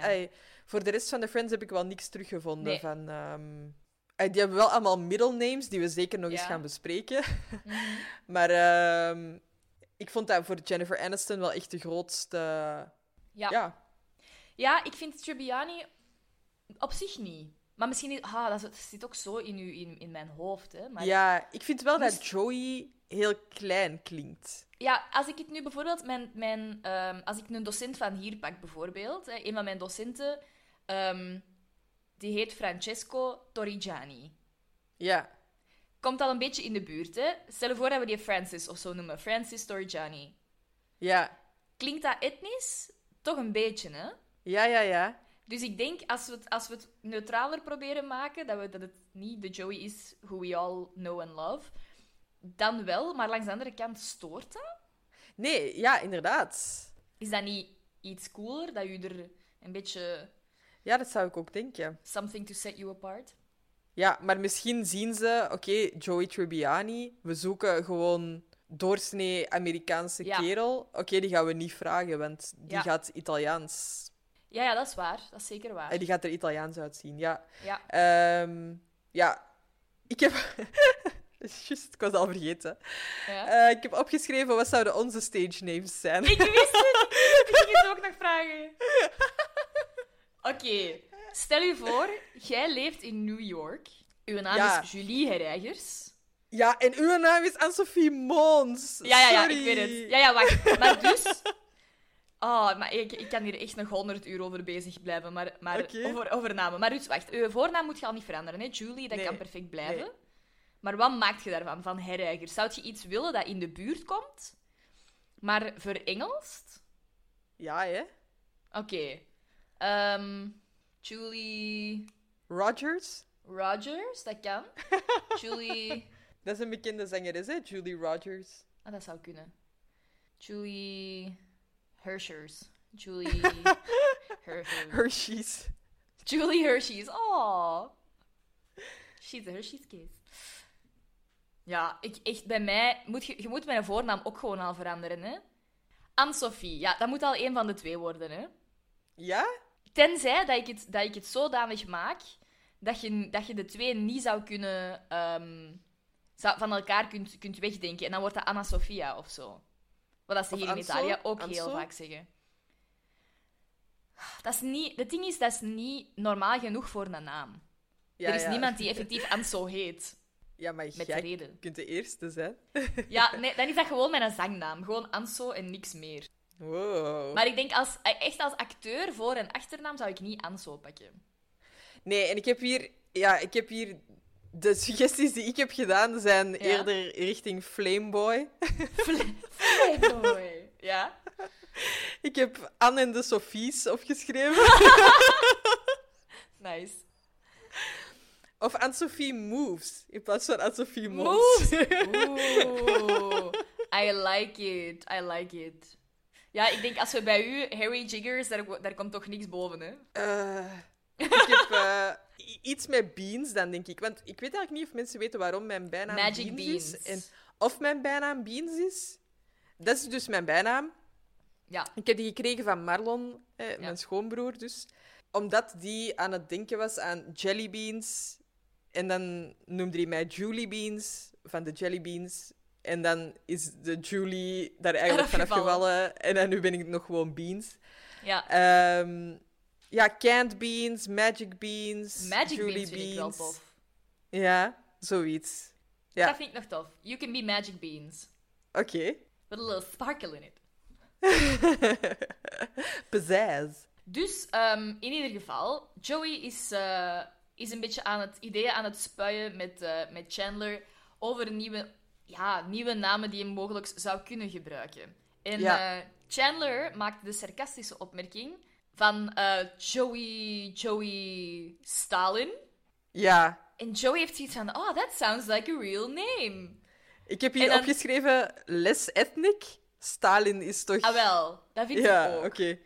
voor de rest van de Friends heb ik wel niks teruggevonden. Nee. Van, ehm, die hebben wel allemaal middle names die we zeker nog eens gaan bespreken. Mhm. maar ehm, ik vond dat voor Jennifer Aniston wel echt de grootste. Ja. Ja. Ja, ik vind Tribbiani op zich niet. Maar misschien... is- Ah, dat, zit ook zo in, u, in, in mijn hoofd, hè. Maar ja, ik vind wel dat Joey heel klein klinkt. Ja, als ik het nu bijvoorbeeld, mijn, mijn, ehm, als ik een docent van hier pak bijvoorbeeld, hè, een van mijn docenten, ehm, die heet Francesco Torrigiani. Ja, Komt al een beetje in de buurt, hè? Stel je voor dat we die Francis of zo noemen. Francis Torrigiani. ja, Klinkt dat etnisch? Toch een beetje, hè? ja, ja, ja. Dus ik denk, als we het, als we het neutraler proberen maken, dat, we, dat het niet de Joey is who we all know and love, dan wel. Maar langs de andere kant stoort dat? Nee, ja, inderdaad. Is dat niet iets cooler, dat je er een beetje Ja, dat zou ik ook denken. something to set you apart? Ja, maar misschien zien ze, oké, Joey Tribbiani, we zoeken gewoon doorsnee Amerikaanse Ja. kerel. Oké, die gaan we niet vragen, want die Ja. gaat Italiaans. Ja, ja, dat is waar. Dat is zeker waar. En die gaat er Italiaans uitzien, ja. Ja. Ehm, ja, ik heb... Juist, ik was al vergeten. ja. Eh, ik heb opgeschreven, wat zouden onze stage names zijn? Ik wist het! Ik ging het ook nog vragen. Oké, stel je voor, jij leeft in New York. Uw naam Ja. is Julie Herreigers. Ja, en uw naam is Anne-Sophie Mons. Ja, ja, ja, Sorry. ik weet het. Ja, ja, wacht. Maar dus... Oh, maar ik, ik kan hier echt nog honderd uur over bezig blijven, maar, maar over, over namen. Maar dus, wacht. Uw voornaam moet je al niet veranderen, hè? Julie, dat Nee. kan perfect blijven. Nee. Maar wat maakt je daarvan, van herreigers? Zou je iets willen dat in de buurt komt, maar verengelst? Ja, hè? Oké. Ehm, Julie Rogers. Rogers, dat kan. Julie... Dat is een bekende zangeres, hè? Julie Rogers. Ah, dat zou kunnen. Julie Hershers. Julie Hershers. Hershey's. Julie Hershey's. Oh. She's a Hershey's kiss. Ja, ik, echt, bij mij... Moet je, je moet mijn voornaam ook gewoon al veranderen, hè. Anne-Sophie. Ja, dat moet al een van de twee worden, hè. Ja? Tenzij dat ik het, dat ik het zodanig maak dat je, dat je de twee niet zou kunnen... ehm, zou- van elkaar kunt, kunt wegdenken. En dan wordt dat Anna-Sophia of zo. Wat dat ze Of hier in Anso? Italië ook Anso? heel vaak zeggen. Dat is niet... Het ding is, dat is niet normaal genoeg voor een naam. ja er is ja. niemand die effectief Anso heet. Ja, maar Met jij reden. kunt de eerste zijn. Ja, nee, dan is dat gewoon mijn zangnaam. Gewoon Anso en niks meer. Wow. Maar ik denk, als, echt als acteur voor een achternaam zou ik niet Anso pakken. Nee, en ik heb hier... Ja, ik heb hier... De suggesties die ik heb gedaan zijn eerder richting Flameboy. Playboy. Ja? Ik heb Anne en de Sophies opgeschreven. Nice. Of Anne-Sophie Moves, in plaats van Anne-Sophie Moves. Oeh. I like it. I like it. Ja, ik denk als we bij u Harry Jiggers, daar, daar komt toch niks boven, hè? Eh, ik heb eh, iets met beans, dan denk ik. Want ik weet eigenlijk niet of mensen weten waarom mijn bijnaam Magic beans, is. En of mijn bijnaam Beans is. Dat is dus mijn bijnaam. Ja. Ik heb die gekregen van Marlon, eh, mijn schoonbroer dus. Omdat die aan het denken was aan jelly beans. En dan noemde hij mij Julie Beans, van de jelly beans. En dan is de Julie daar eigenlijk vanaf gevallen. En dan nu ben ik nog gewoon Beans. Ja. Ehm, ja, canned beans, magic beans, Magic Julie Beans vind ik wel tof. Ja, zoiets. Ja. Dat vind ik nog tof. You can be Magic Beans. Oké. With a little sparkle in it. Pizzazz. Dus ehm, in ieder geval, Joey is, eh, is een beetje aan het ideeën aan het spuien met, eh, met Chandler over nieuwe, ja, nieuwe namen die hij mogelijk zou kunnen gebruiken. En Ja. eh, Chandler maakt de sarcastische opmerking van eh, Joey, Joey Stalin. Ja. En Joey heeft zoiets van, oh, that sounds like a real name. Ik heb hier dan- opgeschreven less ethnic. Stalin is toch... Ah, wel, dat vind ik ja, ook. oké.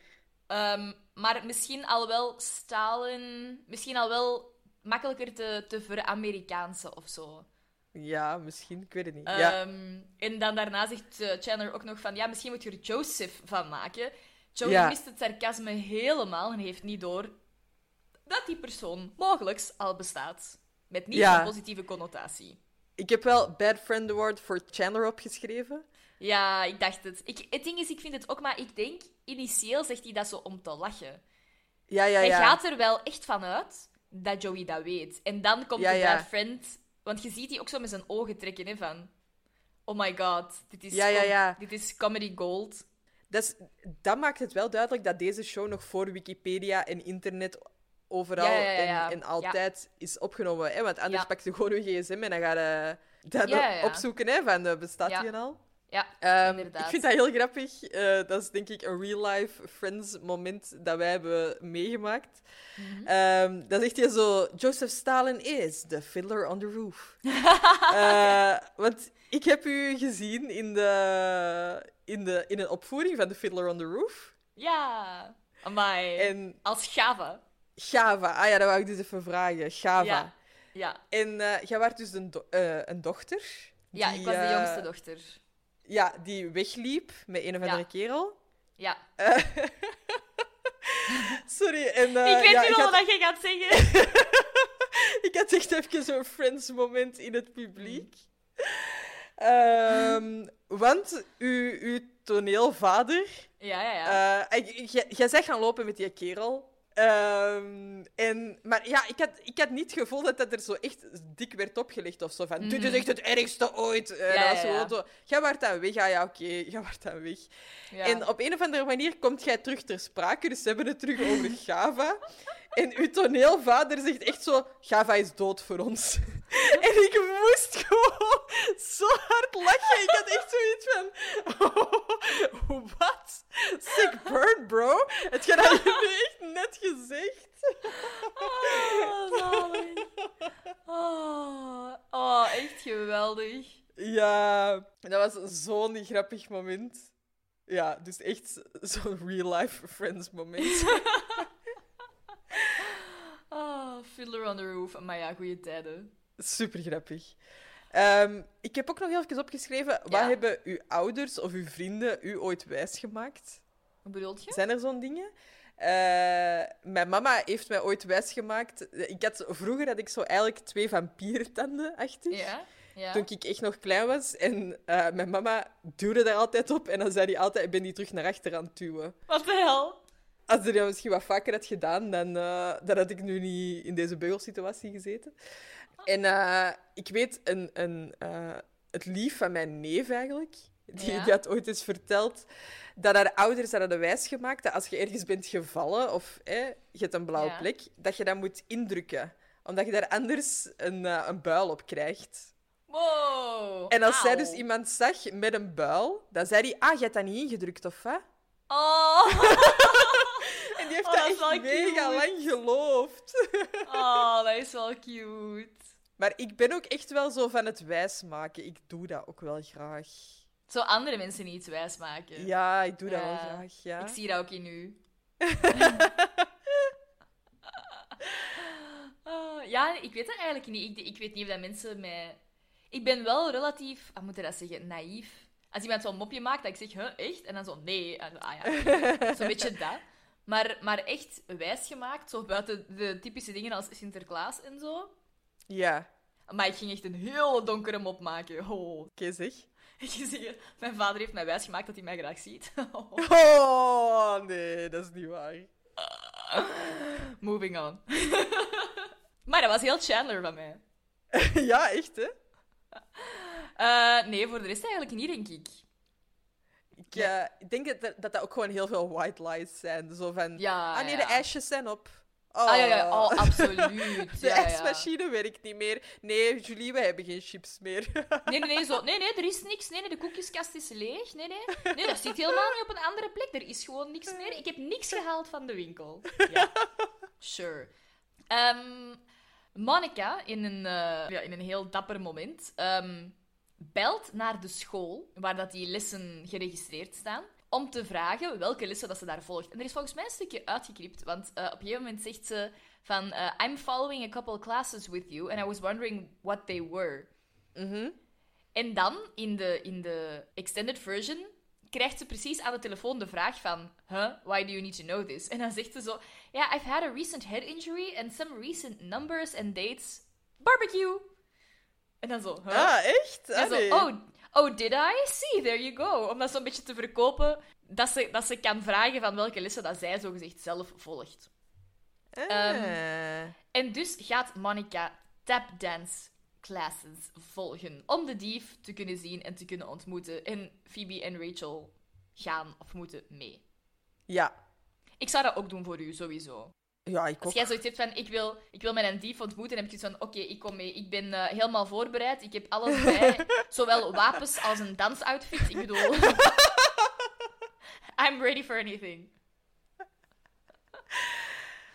Ehm, maar misschien al wel Stalin... Misschien al wel makkelijker te, te ver-Amerikaanse of zo. Ja, misschien. Ik weet het niet. ja. Ehm, En dan daarna zegt eh, Chandler ook nog van... Ja, misschien moet je er Joseph van maken. Joey Ja. mist het sarcasme helemaal en heeft niet door dat die persoon mogelijk al bestaat. Met niet Ja. een positieve connotatie. Ik heb wel Bad Friend Award voor Chandler opgeschreven. Ja, ik dacht het. Ik, het ding is, ik vind het ook, maar ik denk, initieel zegt hij dat zo om te lachen. Ja, ja, Hij ja. gaat er wel echt van uit dat Joey dat weet. En dan komt Ja, de ja. friend... Want je ziet die ook zo met zijn ogen trekken, hè, van... Oh my god, dit is, Ja, ja. Dit is comedy gold. Dat, is, dat maakt het wel duidelijk dat deze show nog voor Wikipedia en internet overal. En, en altijd is opgenomen. Hè? Want anders pak je gewoon je gsm en dan ga je dat opzoeken. Hè? Van, eh, bestaat die al? Ja, Ehm, inderdaad. ik vind dat heel grappig. Eh, dat is denk ik een real-life Friends moment dat wij hebben meegemaakt. Ehm, dan zegt hij zo: Joseph Stalin is the fiddler on the roof. Eh, want ik heb u gezien in, de, in, de, in een opvoering van The Fiddler on the Roof. Ja. Amai. En Als gave. Java, ah ja, dat wou ik dus even vragen. Java. Ja. Ja. En eh jij was dus een, do- een dochter. Ja, die, ik was de jongste dochter. Ja, die wegliep met een of andere Ja. kerel. Ja. Sorry, en... eh, ik weet ja, al had, wat je gaat zeggen. ik had echt even zo'n Friends-moment in het publiek. Ehm, want uw, uw toneelvader... ja, ja, ja. eh, jij- jij zegt gaan lopen met die kerel. Ehm, en, maar ja, ik had, ik had niet het gevoel dat dat er zo echt dik werd opgelegd of zo. Van, dit is echt het ergste ooit. Mhm. Ja, dat ja, zo, jij waart dan weg. Ah ja, oké, jij waart dan weg. ja. En op een of andere manier komt jij terug ter sprake. Dus ze hebben het terug over Java. En uw toneelvader zegt echt zo... Java is dood voor ons. En ik moest gewoon zo hard lachen. Ik had echt zoiets van... Oh, wat? Sick burn, bro. Het gaat dat je nu echt net gezegd. Oh. Oh, oh, echt geweldig. Ja, dat was zo'n grappig moment. Ja, dus echt zo'n real-life friends moment. Oh, Fiddler on the Roof. Maar ja, goede tijden. Super grappig. Ehm, ik heb ook nog even opgeschreven, wat hebben uw ouders of uw vrienden u ooit wijsgemaakt? Hoe bedoelt je? Zijn er zo'n dingen? Eh, mijn mama heeft mij ooit wijsgemaakt. Ik had, vroeger had ik zo eigenlijk twee vampiertanden achter. Ja. ja. Toen ik echt nog klein was. En eh, mijn mama duwde daar altijd op. En dan zei hij altijd, ik ben die terug naar achter aan het duwen. Wat de hel? Als hij dat misschien wat vaker had gedaan, dan, eh, dan had ik nu niet in deze beugelsituatie gezeten. En eh, ik weet een, een, eh, het lief van mijn neef eigenlijk. Die, Ja? die had ooit eens verteld dat haar ouders haar hadden wijsgemaakt dat als je ergens bent gevallen of hè, je hebt een blauwe Ja. plek, dat je dat moet indrukken. Omdat je daar anders een, eh, een buil op krijgt. Wow. En als zij dus iemand zag met een buil, dan zei hij, ah, je hebt dat niet ingedrukt, of wat? Oh. En die heeft Oh, dat, dat echt mega cute. lang geloofd. oh, dat is wel cute. Maar ik ben ook echt wel zo van het wijsmaken. Ik doe dat ook wel graag. Zo andere mensen niet wijsmaken. Ja, ik doe dat wel graag, ja. Ik zie dat ook in u. Ah, ja, ik weet het eigenlijk niet. Ik, ik weet niet of dat mensen mij... Ik ben wel relatief, hoe moet je dat zeggen, naïef. Als iemand zo'n mopje maakt, dat ik zeg, huh, echt? En dan zo, nee. En, ah ja, zo'n beetje dat. Maar, maar echt wijsgemaakt, zo buiten de typische dingen als Sinterklaas en zo. Ja, Maar ik ging echt een hele donkere mop maken. Oh. oké zeg. Ik mijn vader heeft mij wijsgemaakt dat hij mij graag ziet. Oh, nee, dat is niet waar. Moving on. maar dat was heel Chandler van mij. ja, echt, hè? Eh, nee, voor de rest eigenlijk niet, denk ik. Ik, eh, ik denk dat, dat dat ook gewoon heel veel white lies zijn. Zo van, Ja, ah nee, de ijsjes zijn op. Oh. Ah ja, ja, oh, absoluut. De ijsmachine werkt niet meer. Nee, Julie, we hebben geen chips meer. Nee, nee, nee, zo. Nee, nee, er is niks. Nee, nee, de koekjeskast is leeg. Nee, nee. Nee, dat zit helemaal niet op een andere plek. Er is gewoon niks meer. Ik heb niks gehaald van de winkel. Ja. Sure. Ehm, Monica, in een, eh, ja, in een heel dapper moment, ehm, belt naar de school waar dat die lessen geregistreerd staan. Om te vragen welke lessen dat ze daar volgt. En er is volgens mij een stukje uitgeknipt, want eh, op een gegeven moment zegt ze van... eh, I'm following a couple classes with you, and I was wondering what they were. En dan, in de, in de extended version, krijgt ze precies aan de telefoon de vraag van... Huh, why do you need to know this? En dan zegt ze zo... Yeah, I've had a recent head injury and some recent numbers and dates. Barbecue! En dan zo... Huh? Ah, echt? En zo, oh, oh, did I? See, there you go. Om dat zo'n beetje te verkopen, dat ze, dat ze kan vragen van welke lessen dat zij zogezegd zelf volgt. Ah. En dus gaat Monica tapdance classes volgen om de dief te kunnen zien en te kunnen ontmoeten. En Phoebe en Rachel gaan of moeten mee. Ja. Ik zou dat ook doen voor u, sowieso. Ja, ik Als ook. jij zoiets hebt van, ik wil, ik wil met een dief ontmoeten, dan heb je zoiets van, oké, ik kom mee. Ik ben eh, helemaal voorbereid. Ik heb alles bij. Zowel wapens als een dansoutfit. Ik bedoel... I'm ready for anything.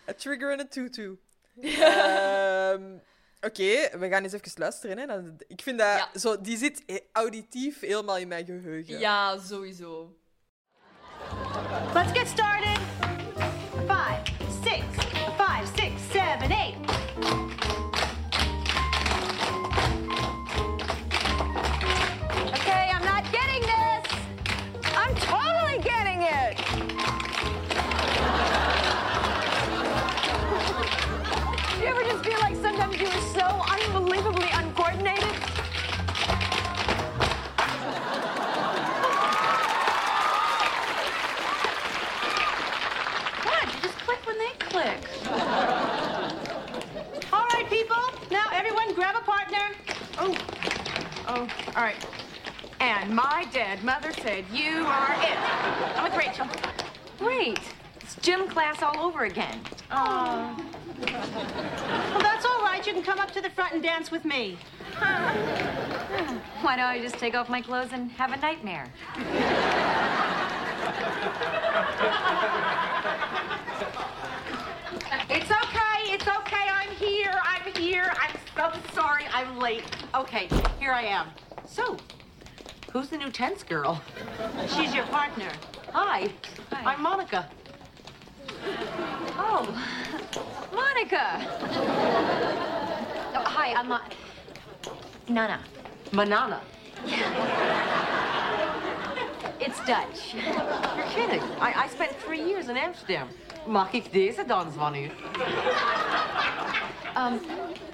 A trigger en een tutu. Ehm, Oké, we gaan eens even luisteren. Hè. Ik vind dat... Ja. Zo, die zit auditief helemaal in mijn geheugen. Ja, sowieso. Let's get started. Five, six, all right. And my dead mother said, You are it. I'm with Rachel. Wait, it's gym class all over again. Oh. Well, that's all right. You can come up to the front and dance with me. Why don't I just take off my clothes and have a nightmare? It's okay. It's okay. I'm here. I'm here. I'm so sorry. I'm late. Okay, here I am. So, who's the new tense girl? She's your partner. Hi. Hi. I'm Monica. Oh, Monica. Oh, hi, I'm uh, Nana. Manana. It's Dutch. You're kidding. I, I spent three years in Amsterdam. Mag ik deze dans van u? Um,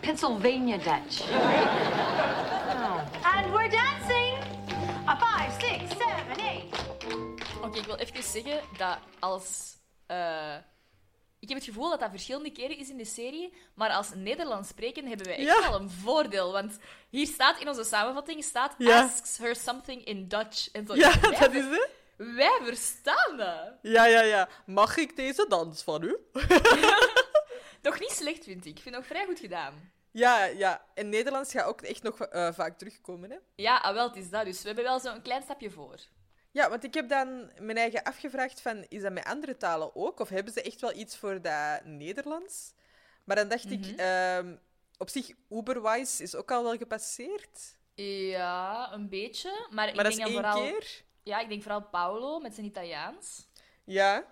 Pennsylvania Dutch. And we're dancing. A five, six, seven, eight. Oké, ik wil even zeggen dat als... eh, ik heb het gevoel dat dat verschillende keren is in de serie, maar als Nederlands spreken hebben wij echt Ja. wel een voordeel. Want hier staat in onze samenvatting, staat Ja. asks her something in Dutch. En zo. Ja, dat is het. Wij verstaan dat. Ja, ja, ja. Mag ik deze dans van u? Toch niet slecht, vind ik. Ik vind het nog vrij goed gedaan. Ja, ja. En Nederlands gaat ook echt nog eh, vaak terugkomen, hè? Ja, ah, wel, het is dat. Dus we hebben wel zo'n klein stapje voor. Ja, want ik heb dan mijn eigen afgevraagd van, is dat met andere talen ook? Of hebben ze echt wel iets voor dat Nederlands? Maar dan dacht ik, ehm, op zich, Uberwise is ook al wel gepasseerd. Ja, een beetje. Maar, ik dat denk is dan één vooral... keer. Ja, ik denk vooral Paolo met zijn Italiaans. Ja,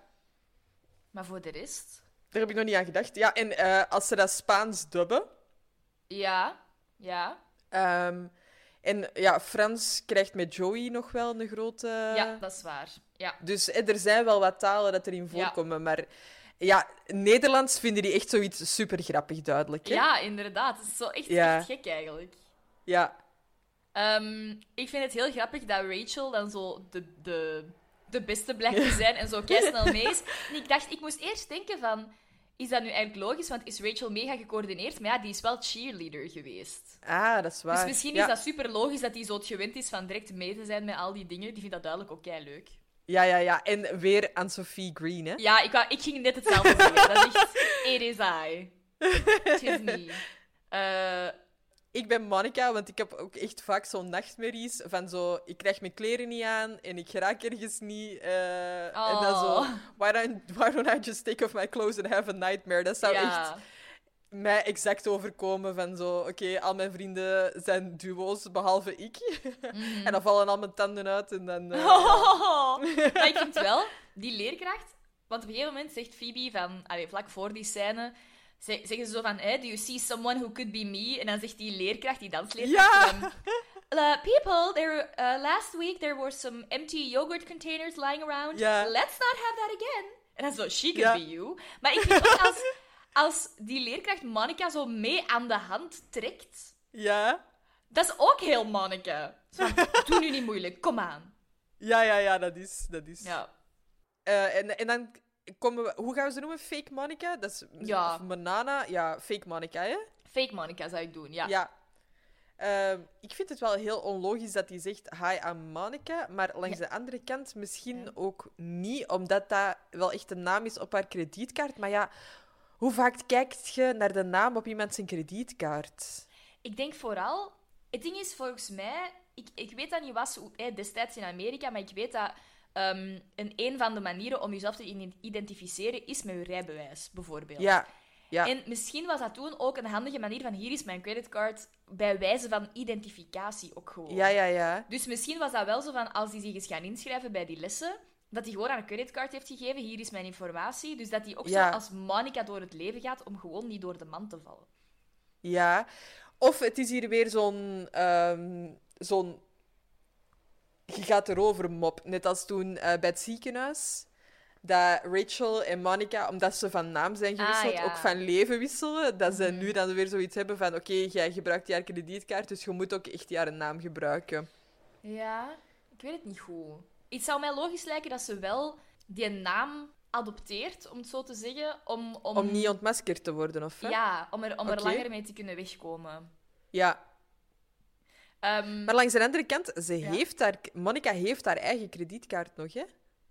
Maar voor de rest... daar heb ik nog niet aan gedacht. Ja, en eh, als ze dat Spaans dubben... Ja, ja. ehm, en ja, Frans krijgt met Joey nog wel een grote... Ja, dat is waar. Ja. Dus eh, er zijn wel wat talen dat erin Ja. voorkomen, maar... Ja, Nederlands vinden die echt zoiets super grappig duidelijk. Hè? ja, inderdaad. Het is zo echt, Ja. echt gek eigenlijk. ja. Ehm, ik vind het heel grappig dat Rachel dan zo de, de, de beste blijkt te zijn en zo kei snel mee is. En ik dacht, ik moest eerst denken van... Is dat nu eigenlijk logisch? Want is Rachel mega gecoördineerd? Maar ja, die is wel cheerleader geweest. Ah, dat is waar. Dus misschien ja. is dat super logisch dat hij zo het gewend is van direct mee te zijn met al die dingen. Die vindt dat duidelijk ook kei leuk. Ja, ja, ja. En weer aan Sophie Green, hè? Ja, ik, wou, ik ging net hetzelfde zeggen. Dat is echt... It is I. It is me. Eh, Ik ben Monica, want ik heb ook echt vaak zo'n nachtmerries van zo... Ik krijg mijn kleren niet aan en ik geraak ergens niet. eh, En dan zo... Oh. Why don't, why don't I just take off my clothes and have a nightmare? Dat zou ja. echt mij exact overkomen van zo... Oké, al mijn vrienden zijn duo's, behalve ik. Mhm. en dan vallen al mijn tanden uit en dan... eh, maar ik vind wel, die leerkracht... Want op een gegeven moment zegt Phoebe van... Allee, vlak voor die scène... ze- Zeggen ze zo van, hey, do you see someone who could be me? En dan zegt die leerkracht, die dansleerkracht, Ja! van, "Uh, people, there, uh, last week there were some empty yogurt containers lying around. Let's not have that again. En dan zo, she could be you. Maar ik vind ook als, als die leerkracht Monica zo mee aan de hand trekt... Ja? Dat is ook heel Monica. Zo van, Doe nu niet moeilijk, kom aan. Ja, ja, ja, dat is... Dat is. Ja. Eh, en, en dan komen we... Hoe gaan we ze noemen? Fake Monica? Dat is... Ja. Of Manana? Ja, fake Monica, hè? Fake Monica zou ik doen, ja. Ja. Ehm, ik vind het wel heel onlogisch dat hij zegt hi, I'm Monica, maar langs de andere kant misschien ook niet, omdat dat wel echt een naam is op haar kredietkaart. Maar ja, hoe vaak kijkt je naar de naam op iemand zijn kredietkaart? Ik denk vooral... Het ding is, volgens mij... Ik, ik weet dat niet was destijds in Amerika, maar ik weet dat ehm, een, een van de manieren om jezelf te identificeren is met je rijbewijs, bijvoorbeeld. Ja, ja. En misschien was dat toen ook een handige manier van hier is mijn creditcard bij wijze van identificatie ook gewoon. ja, ja, ja. Dus misschien was dat wel zo van, als hij zich is gaan inschrijven bij die lessen, dat hij gewoon aan een creditcard heeft gegeven, hier is mijn informatie. Dus dat hij ook Ja. zo als Monica door het leven gaat, om gewoon niet door de man te vallen. Ja. Of het is hier weer zo'n... ehm, zo'n... Je gaat erover mop. Net als toen eh, bij het ziekenhuis. Dat Rachel en Monica, omdat ze van naam zijn gewisseld, Ah, ja. Mhm. ook van leven wisselen. Dat ze nu dan weer zoiets hebben van... Oké, jij gebruikt die haar kredietkaart, dus je moet ook echt haar naam gebruiken. Ja, ik weet het niet goed. Het zou mij logisch lijken dat ze wel die naam adopteert, om het zo te zeggen, om... Om, Om niet ontmaskerd te worden, of wat? Ja, om er, om er langer mee te kunnen wegkomen. Ja. Ehm, Maar langs de andere kant, ze Ja. heeft haar... Monica heeft haar eigen kredietkaart nog, hè?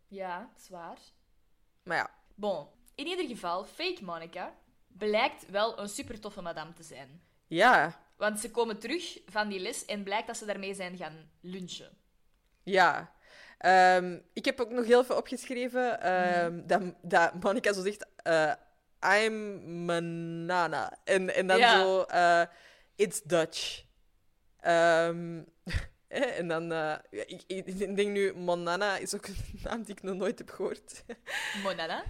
Ja, zwaar. Maar ja. Bon, in ieder geval, fake Monica blijkt wel een super toffe madame te zijn. Ja. Want ze komen terug van die les en blijkt dat ze daarmee zijn gaan lunchen. Ja. Ehm, ik heb ook nog heel veel opgeschreven ehm, dat, dat Monica zo zegt... eh, I'm Manana. En, en dan Ja. zo... eh, It's Dutch. Ehm, eh, en dan... eh, ik, ik denk nu... Monana is ook een naam die ik nog nooit heb gehoord. Monana?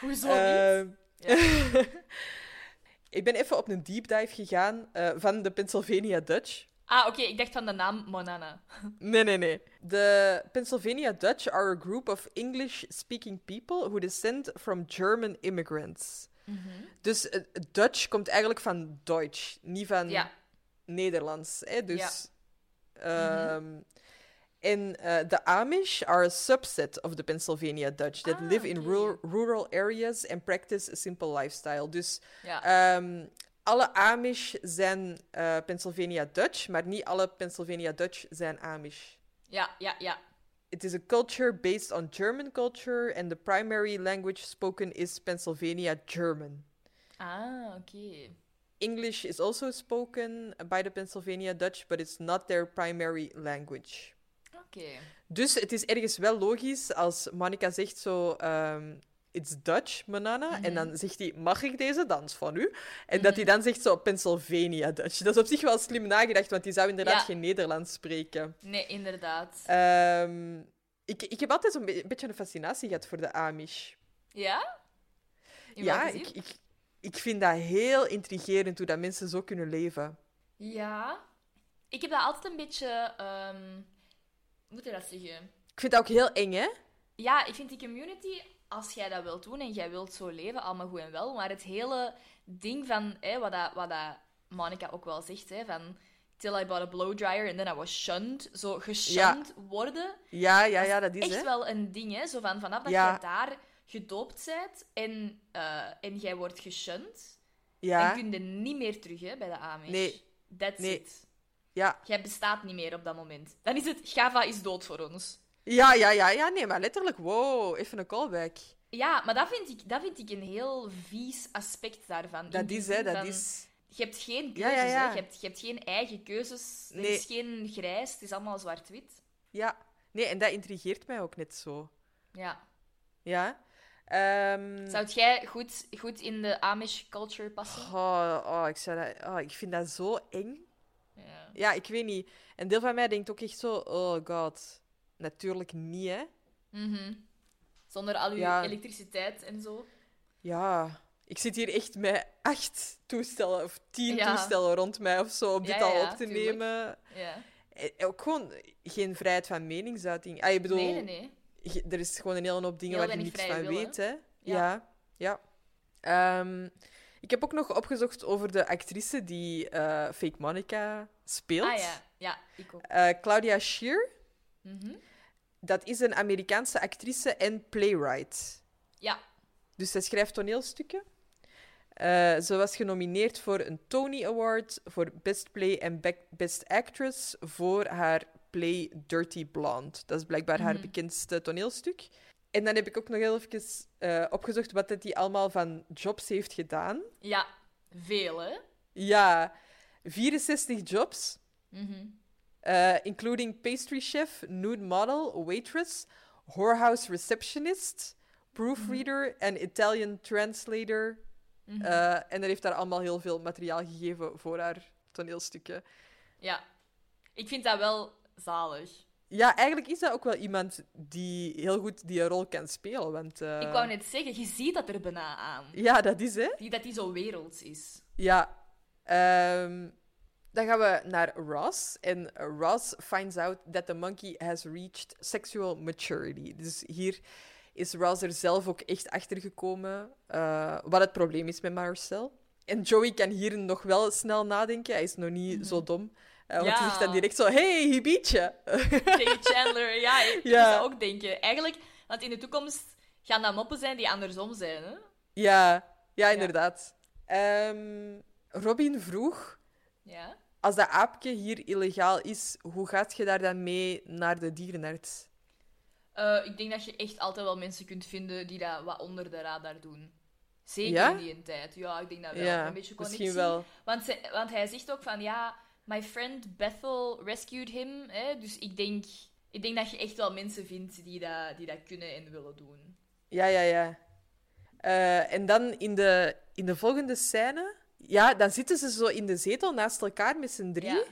Hoezo niet? Ehm, ik ben even op een deep dive gegaan eh, van de Pennsylvania Dutch. Ah, oké, ik dacht van de naam Monana. Nee, nee, nee. The Pennsylvania Dutch are a group of English-speaking people who descend from German immigrants. Dus eh, Dutch komt eigenlijk van Deutsch, niet van Ja. Nederlands. Hè? Dus, Ja. ehm, En eh, de Amish are a subset of the Pennsylvania Dutch that Ah, live in rural, rural areas and practice a simple lifestyle. Dus Ja. ehm, alle Amish zijn eh, Pennsylvania Dutch, maar niet alle Pennsylvania Dutch zijn Amish. ja, ja, ja. It is a culture based on German culture, and the primary language spoken is Pennsylvania German. Ah, oké. English is also spoken by the Pennsylvania Dutch, but it's not their primary language. Oké. Dus het is ergens wel logisch als Monica zegt zo. ehm, It's Dutch, Manana. En dan zegt hij: Mag ik deze dans van u? En dat hij dan zegt zo: Pennsylvania Dutch. Dat is op zich wel slim nagedacht, want die zou inderdaad Ja. geen Nederlands spreken. Nee, inderdaad. Ehm, ik, ik heb altijd be- beetje een fascinatie gehad voor de Amish. Ja? In ja, ik, ik vind dat heel intrigerend hoe dat mensen zo kunnen leven. Ja. Ik heb dat altijd een beetje... ehm, hoe moet je dat zeggen? Ik vind dat ook heel eng, hè? Ja, ik vind die community, als jij dat wilt doen en jij wilt zo leven, allemaal goed en wel. Maar het hele ding van, hè, wat, dat, wat dat Monica ook wel zegt, hè, van till I bought a blowdryer and then I was shunned. Zo geshunned worden. Ja, ja, ja, dat is echt hè. wel een ding, hè. Zo van, vanaf dat Ja. jij daar gedoopt bent en, eh, en jij wordt geshunned, Ja, dan kun je niet meer terug, hè, bij de Amish. Nee. That's Nee. it. ja. Jij bestaat niet meer op dat moment. Dan is het, Java is dood voor ons. Ja, ja, ja, ja, nee, maar letterlijk, wow, even een callback. Ja, maar dat vind ik, dat vind ik een heel vies aspect daarvan. Dat is, hè, dat van, is. Je hebt geen keuzes, ja, ja. Hè? Je, hebt, je hebt geen eigen keuzes. Er Nee. is geen grijs, het is allemaal zwart-wit. Ja, nee, en dat intrigeert mij ook net zo. Ja. Ja. Ehm, Zou jij goed, goed in de Amish culture passen? oh, oh, ik, zou dat, oh, ik vind dat zo eng. Ja. Ja, ik weet niet. Een deel van mij denkt ook echt zo, oh god, natuurlijk niet, hè. Mhm. Zonder al uw Ja. elektriciteit en zo. Ja, ik zit hier echt met acht toestellen of tien Ja. toestellen rond mij of zo om Ja, dit ja, al ja, op te tuurlijk. nemen. Ja. Eh, Ook gewoon geen vrijheid van meningsuiting. Ah, ik bedoel, Nee, nee, nee. Er is gewoon een hele hoop dingen Heel waar je niks van wil, weet, hè. Ja. Ja, ja. Ehm, ik heb ook nog opgezocht over de actrice die eh, Fake Monica speelt. Ah ja, ja, ik ook. Eh, Claudia Schiffer. Mhm. Dat is een Amerikaanse actrice en playwright. Ja. Dus zij schrijft toneelstukken. Eh, ze was genomineerd voor een Tony Award voor Best Play en Be- Best Actress voor haar play Dirty Blonde. Dat is blijkbaar haar bekendste toneelstuk. En dan heb ik ook nog heel even eh, opgezocht wat dat die allemaal van jobs heeft gedaan. Ja, veel, hè? Ja, 64 jobs, Mhm. eh, including pastry chef, nude model, waitress, whorehouse receptionist, proofreader en Italian translator. Eh, en er heeft daar allemaal heel veel materiaal gegeven voor haar toneelstukken. Ja. Ik vind dat wel zalig. Ja, eigenlijk is dat ook wel iemand die heel goed die rol kan spelen. Want, eh, Ik wou net zeggen, je ziet dat er bijna aan. Ja, dat is hè. Die, dat die zo werelds is. Ja. Ehm, dan gaan we naar Ross. En Ross finds out that the monkey has reached sexual maturity. Dus hier is Ross er zelf ook echt achter gekomen eh, wat het probleem is met Marcel. En Joey kan hier nog wel snel nadenken. Hij is nog niet zo dom. Eh, want Ja. zegt dan direct zo: Hey, hij biedt je. Tegen Chandler, ja, ik Ja. zou ook denken. Eigenlijk, want in de toekomst gaan dat moppen zijn die andersom zijn, hè? ja, ja, inderdaad. Ehm, Robin vroeg Ja. als dat aapje hier illegaal is, hoe gaat je daar dan mee naar de dierenarts? Eh, ik denk dat je echt altijd wel mensen kunt vinden die dat wat onder de radar doen. Zeker Ja? in die tijd. Ja, ik denk dat wel. Ja, een beetje connectie. misschien wel. Want, ze- want hij zegt ook van, ja, my friend Bethel rescued him. Hè? Dus ik denk, ik denk dat je echt wel mensen vindt die dat, die dat kunnen en willen doen. Ja, ja, ja. Eh, en dan in de, in de volgende scène, ja, dan zitten ze zo in de zetel naast elkaar met z'n drie. Ja.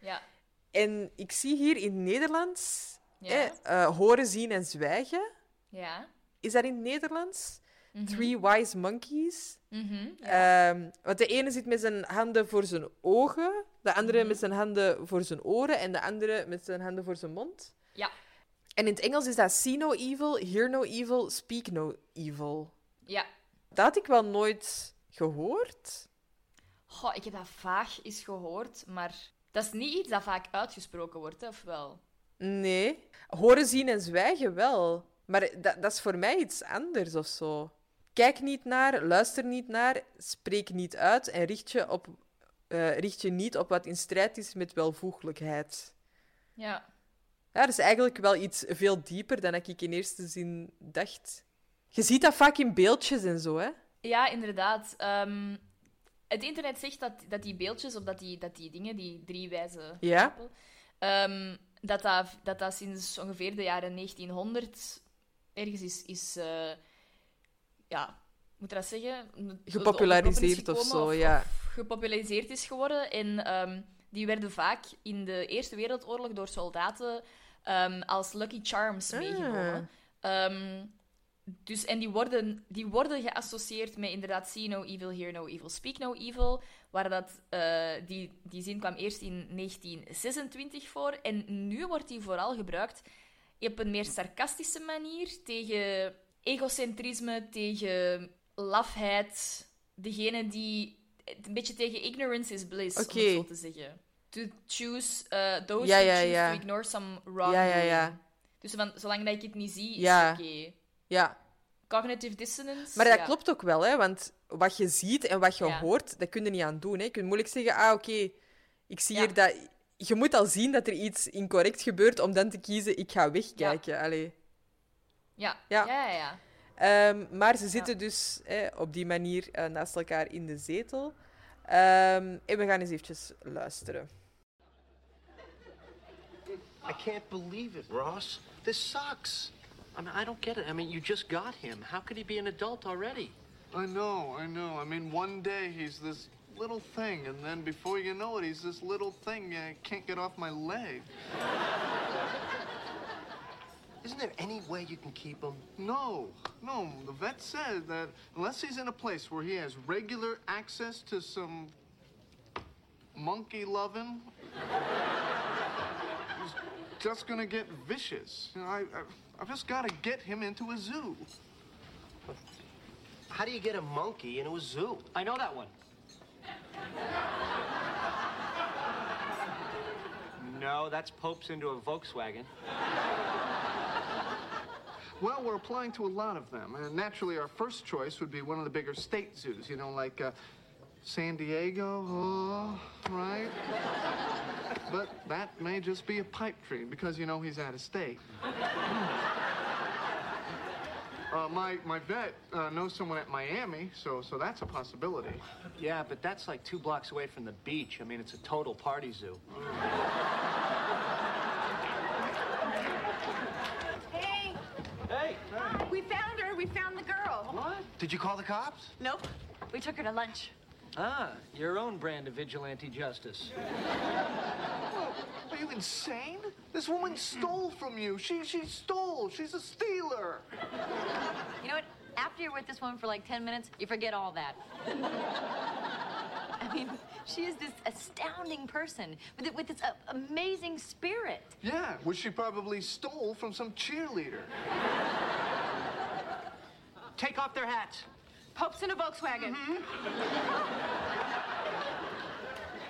Ja. En ik zie hier in Nederlands Ja. eh, horen, zien en zwijgen. Ja. Is dat in het Nederlands? Three wise monkeys. Mhm. Ehm, want de ene zit met zijn handen voor zijn ogen, De andere met zijn handen voor zijn oren en de andere met zijn handen voor zijn mond. Ja. En in het Engels is dat see no evil, hear no evil, speak no evil. Ja. Dat had ik wel nooit gehoord. Goh, ik heb dat vaag eens gehoord, maar dat is niet iets dat vaak uitgesproken wordt, of wel? Nee. Horen, zien en zwijgen wel. Maar dat, dat is voor mij iets anders of zo. Kijk niet naar, luister niet naar, spreek niet uit en richt je, op, eh, richt je niet op wat in strijd is met welvoeglijkheid. Ja. Ja, dat is eigenlijk wel iets veel dieper dan ik in eerste zin dacht. Je ziet dat vaak in beeldjes en zo, hè? Ja, inderdaad. Ehm, het internet zegt dat, dat die beeldjes, of dat die, dat die dingen, die drie wijze Ja. ehm, dat, dat, dat dat sinds ongeveer de jaren 1900 ergens is, is eh, ja, moet dat zeggen? Gepopulariseerd of zo, ja. Of gepopulariseerd is geworden. En ehm, die werden vaak in de Eerste Wereldoorlog door soldaten ehm, als Lucky Charms Ah. meegenomen. Ehm, dus, en die worden, die worden geassocieerd met inderdaad see no evil, hear no evil, speak no evil. Waar dat, eh, die, die zin kwam eerst in 1926 voor. En nu wordt die vooral gebruikt op een meer sarcastische manier tegen egocentrisme, tegen lafheid. Degene die... Een beetje tegen ignorance is bliss, om Oké. het zo te zeggen. To choose... eh those Ja, who ja, choose ja. to ignore some wrong Ja, ja, ja. Dus van, zolang dat ik het niet zie, is Ja. het oké. Ja. Cognitive dissonance. Maar dat ja. klopt ook wel, hè? Want wat je ziet en wat je Ja. hoort, dat kun je niet aan doen. Hè? Je kunt moeilijk zeggen, ah, oké, ik zie Ja. hier dat... Je moet al zien dat er iets incorrect gebeurt om dan te kiezen, ik ga wegkijken. Allee. Ja, Ja. ja, ja. ja. Ehm, maar ze zitten dus hè, op die manier eh, naast elkaar in de zetel. Ehm, en we gaan eens eventjes luisteren. I can't believe it, Ross. This sucks. I mean, I don't get it. I mean, you just got him. How could he be an adult already? I know, I know. I mean, one day he's this little thing, and then before you know it, he's this little thing I can't get off my leg. Isn't there any way you can keep him? No, no. The vet said that unless he's in a place where he has regular access to some monkey loving, he's just gonna get vicious. You know, I, I, I've just got to get him into a zoo. How do you get a monkey into a zoo? I know that one. No, that's Pope's into a Volkswagen. Well, we're applying to a lot of them, and naturally, our first choice would be one of the bigger state zoos. You know, like uh, San Diego, oh, right? but that may just be a pipe dream because you know he's out of state. Uh, my my vet uh, knows someone at Miami, so so that's a possibility. Yeah, but that's like two blocks away from the beach. I mean, it's a total party zoo. Hey, Hey! we found her. We found the girl. What? Did you call the cops? Nope. We took her to lunch. Ah, your own brand of vigilante justice. Are you insane? This woman stole from you. She she stole. She's a stealer. You know what? After you're with this woman for like 10 minutes, you forget all that. I mean, she is this astounding person with, with this uh, amazing spirit. Yeah, which she probably stole from some cheerleader. Take off their hats. Pope's in a Volkswagen.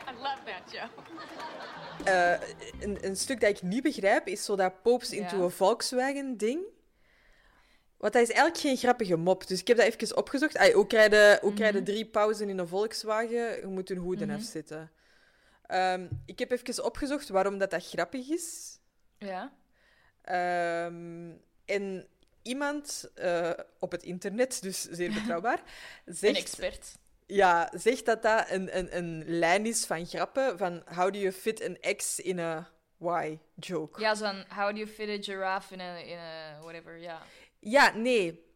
I love that, Joe. Een, een stuk dat ik niet begrijp is zo dat Popes into a Volkswagen ding. Want dat is eigenlijk geen grappige mop. Dus ik heb dat even opgezocht. Ay, hoe krijg je, hoe krijg je drie pauzen in een Volkswagen? Je moet een hoeden afzetten. Ehm, ik heb even opgezocht waarom dat, dat grappig is. Ja. Ehm, en iemand eh, op het internet, dus zeer betrouwbaar, Een zegt, expert. ja, zegt dat dat een, een, een lijn is van grappen. Van how do you fit an X in a Y joke? Ja, zo'n how do you fit a giraffe in a, in a whatever, ja. Ja, nee.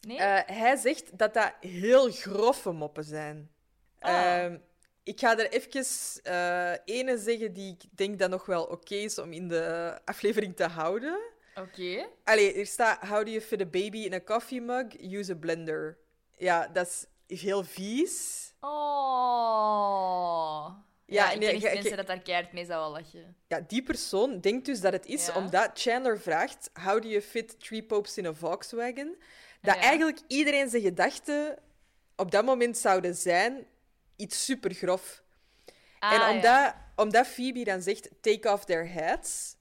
Nee? Eh, hij zegt dat dat heel grove moppen zijn. Ah. Ehm, ik ga er even eh ene zeggen die ik denk dat nog wel oké is om in de aflevering te houden. Oké. Allee, er staat: How do you fit a baby in a coffee mug? Use a blender. Ja, dat is heel vies. Oh. Ja, Ja, ik nee, ken echt ja, mensen ik- dat daar keihard mee zouden lachen. Ja, die persoon denkt dus dat het is Ja. omdat Chandler vraagt: How do you fit three popes in a Volkswagen? Dat Ja. eigenlijk iedereen zijn gedachten op dat moment zouden zijn iets super grof. Ah, en omdat, omdat Phoebe dan zegt: Take off their hats.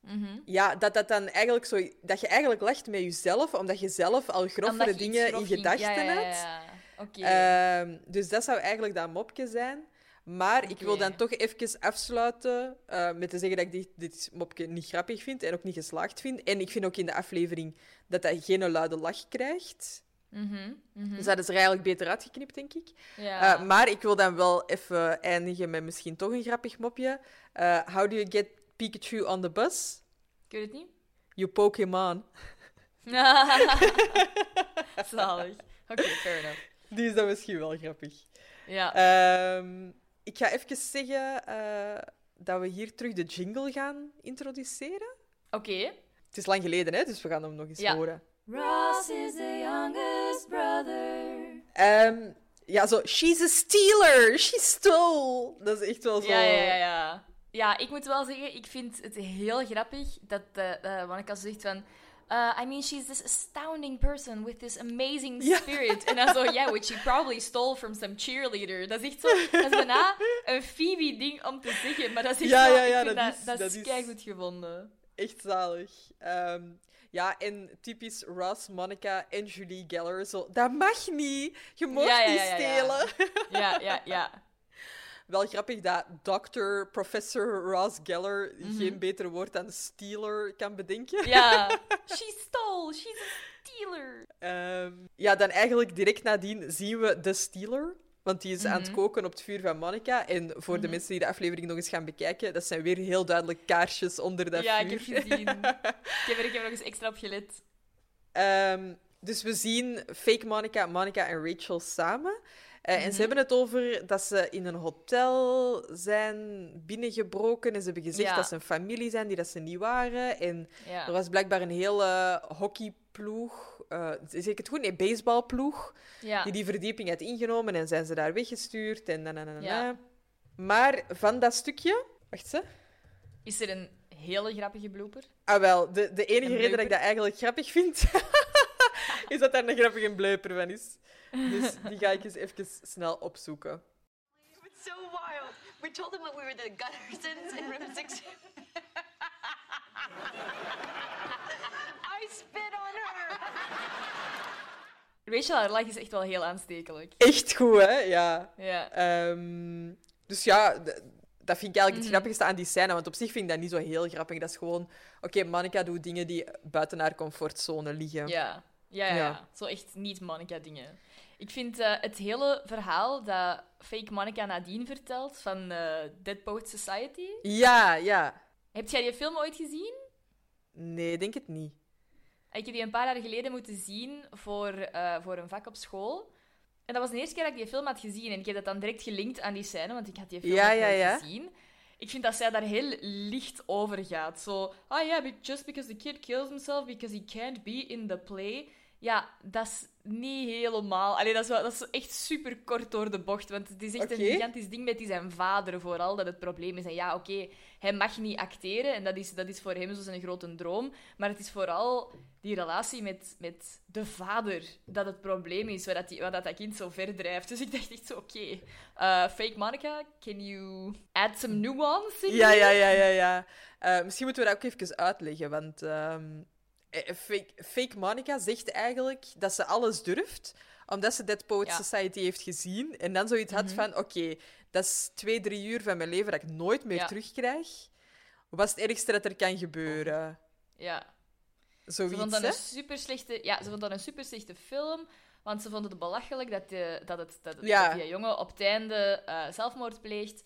Mhm. Ja, dat, dat, dan eigenlijk zo, dat je eigenlijk lacht met jezelf, omdat je zelf al iets dingen grof in gedachten ja, ja, ja, ja. Oké. Ehm, dus dat zou eigenlijk dat mopje zijn. Maar ik wil dan toch even afsluiten eh, met te zeggen dat ik dit, dit mopje niet grappig vind en ook niet geslaagd vind. En ik vind ook in de aflevering dat dat geen luide lach krijgt. Mhm, mhm. Dus dat is er eigenlijk beter uitgeknipt, denk ik. Ja. Eh, maar ik wil dan wel even eindigen met misschien toch een grappig mopje. Eh, how do you get Pikachu on the bus? Ik weet het niet. You poke him on. Zalig. Oké, fair enough. Die is dan misschien wel grappig. Ja. Ehm, ik ga even zeggen eh, dat we hier terug de jingle gaan introduceren. Oké. Het is lang geleden, hè, dus we gaan hem nog eens Ja. horen. Ross is the youngest brother. Ehm, ja, zo, she's a stealer, she stole. Dat is echt wel zo. Ja, ja, ja, ja. Ik moet wel zeggen, ik vind het heel grappig dat uh, Monica zegt van... Uh, I mean, she's this astounding person with this amazing spirit. En dan zo, yeah, which she probably stole from some cheerleader. Dat is echt zo... Dat is bijna een Phoebe-ding om te zeggen, maar dat is echt Ja, ja, ja, dat dat, is- dat, dat is, keigoed gevonden. Echt zalig. Ehm, ja, en typisch Ross, Monica en Julie Geller. Zo, dat mag niet. Je mag Ja, ja, niet stelen. Ja, ja, ja. Wel grappig dat Dr. Professor Ross Geller Mhm. geen beter woord dan stealer kan bedenken. Ja. She stole. She's a stealer. Ehm, ja, dan eigenlijk direct nadien zien we de stealer. Want die is aan Mhm. het koken op het vuur van Monica. En voor de mensen die de aflevering nog eens gaan bekijken, dat zijn weer heel duidelijk kaarsjes onder dat Ja, vuur. ik heb gezien. Ik heb er, ik heb er nog eens extra op gelet. Ehm, dus we zien fake Monica, Monica en Rachel samen. Eh, En Mhm. ze hebben het over dat ze in een hotel zijn binnengebroken. En ze hebben gezegd Ja. dat ze een familie zijn die dat ze niet waren. En Ja. er was blijkbaar een hele hockeyploeg. eh zeg ik het goed? Nee, baseballploeg. Ja. Die die verdieping had ingenomen en zijn ze daar weggestuurd. En na, na, na, na. Maar van dat stukje... Wacht, ze. Is er een hele grappige blooper? Ah, wel. De, de enige reden dat ik dat eigenlijk grappig vind, is dat daar een grappige bleuper van is. Dus die ga ik eens even snel opzoeken. So wild. We told them that we were the Guttersons in room six. I spit on her. Rachel, haar lach is echt wel heel aanstekelijk. Echt goed, hè? Ja. Ja. Ehm, dus ja, dat vind ik eigenlijk het Mhm. grappigste aan die scène. Want op zich vind ik dat niet zo heel grappig. Dat is gewoon... Oké, Monica doet dingen die buiten haar comfortzone liggen. Ja. Ja, ja, ja. Ja. Zo echt niet Monica-dingen. Ik vind eh, het hele verhaal dat fake Monica nadien vertelt van eh Dead Poet Society... Ja, ja. Heb jij die film ooit gezien? Nee, denk het niet. Ik heb die een paar jaar geleden moeten zien voor, eh, voor een vak op school. En dat was de eerste keer dat ik die film had gezien. En ik heb dat dan direct gelinkt aan die scène, want ik had die film Ja, ja, ja. gezien. Ik vind dat zij daar heel licht over gaat. Zo, ah ja, be- just because the kid kills himself because he can't be in the play. Ja, dat is niet helemaal... Allee, dat is, wel, dat is echt super kort door de bocht. Want het is echt een gigantisch ding met die zijn vader vooral, dat het probleem is. En ja, oké, hij mag niet acteren en dat is, dat is voor hem zo zijn grote droom. Maar het is vooral die relatie met, met de vader dat het probleem is, waar dat, die, waar dat, dat kind zo ver drijft. Dus ik dacht echt zo, oké, eh, fake Monica, can you add some nuance in Ja, ja, ja, ja, ja. Eh, misschien moeten we dat ook even uitleggen, want ehm, eh, fake, fake Monica zegt eigenlijk dat ze alles durft, omdat ze Dead Poets Ja. Society heeft gezien en dan zoiets had Mhm. van, oké, dat is twee, drie uur van mijn leven dat ik nooit meer Ja. terugkrijg. Wat is het ergste dat er kan gebeuren? Ja. Ze Zoiets, vond dat hè? een super slechte, ja, ze vond dat een super slechte film. Want ze vonden het belachelijk dat, de, dat, het, dat, het- Ja. dat die jongen op het einde eh, zelfmoord pleegt.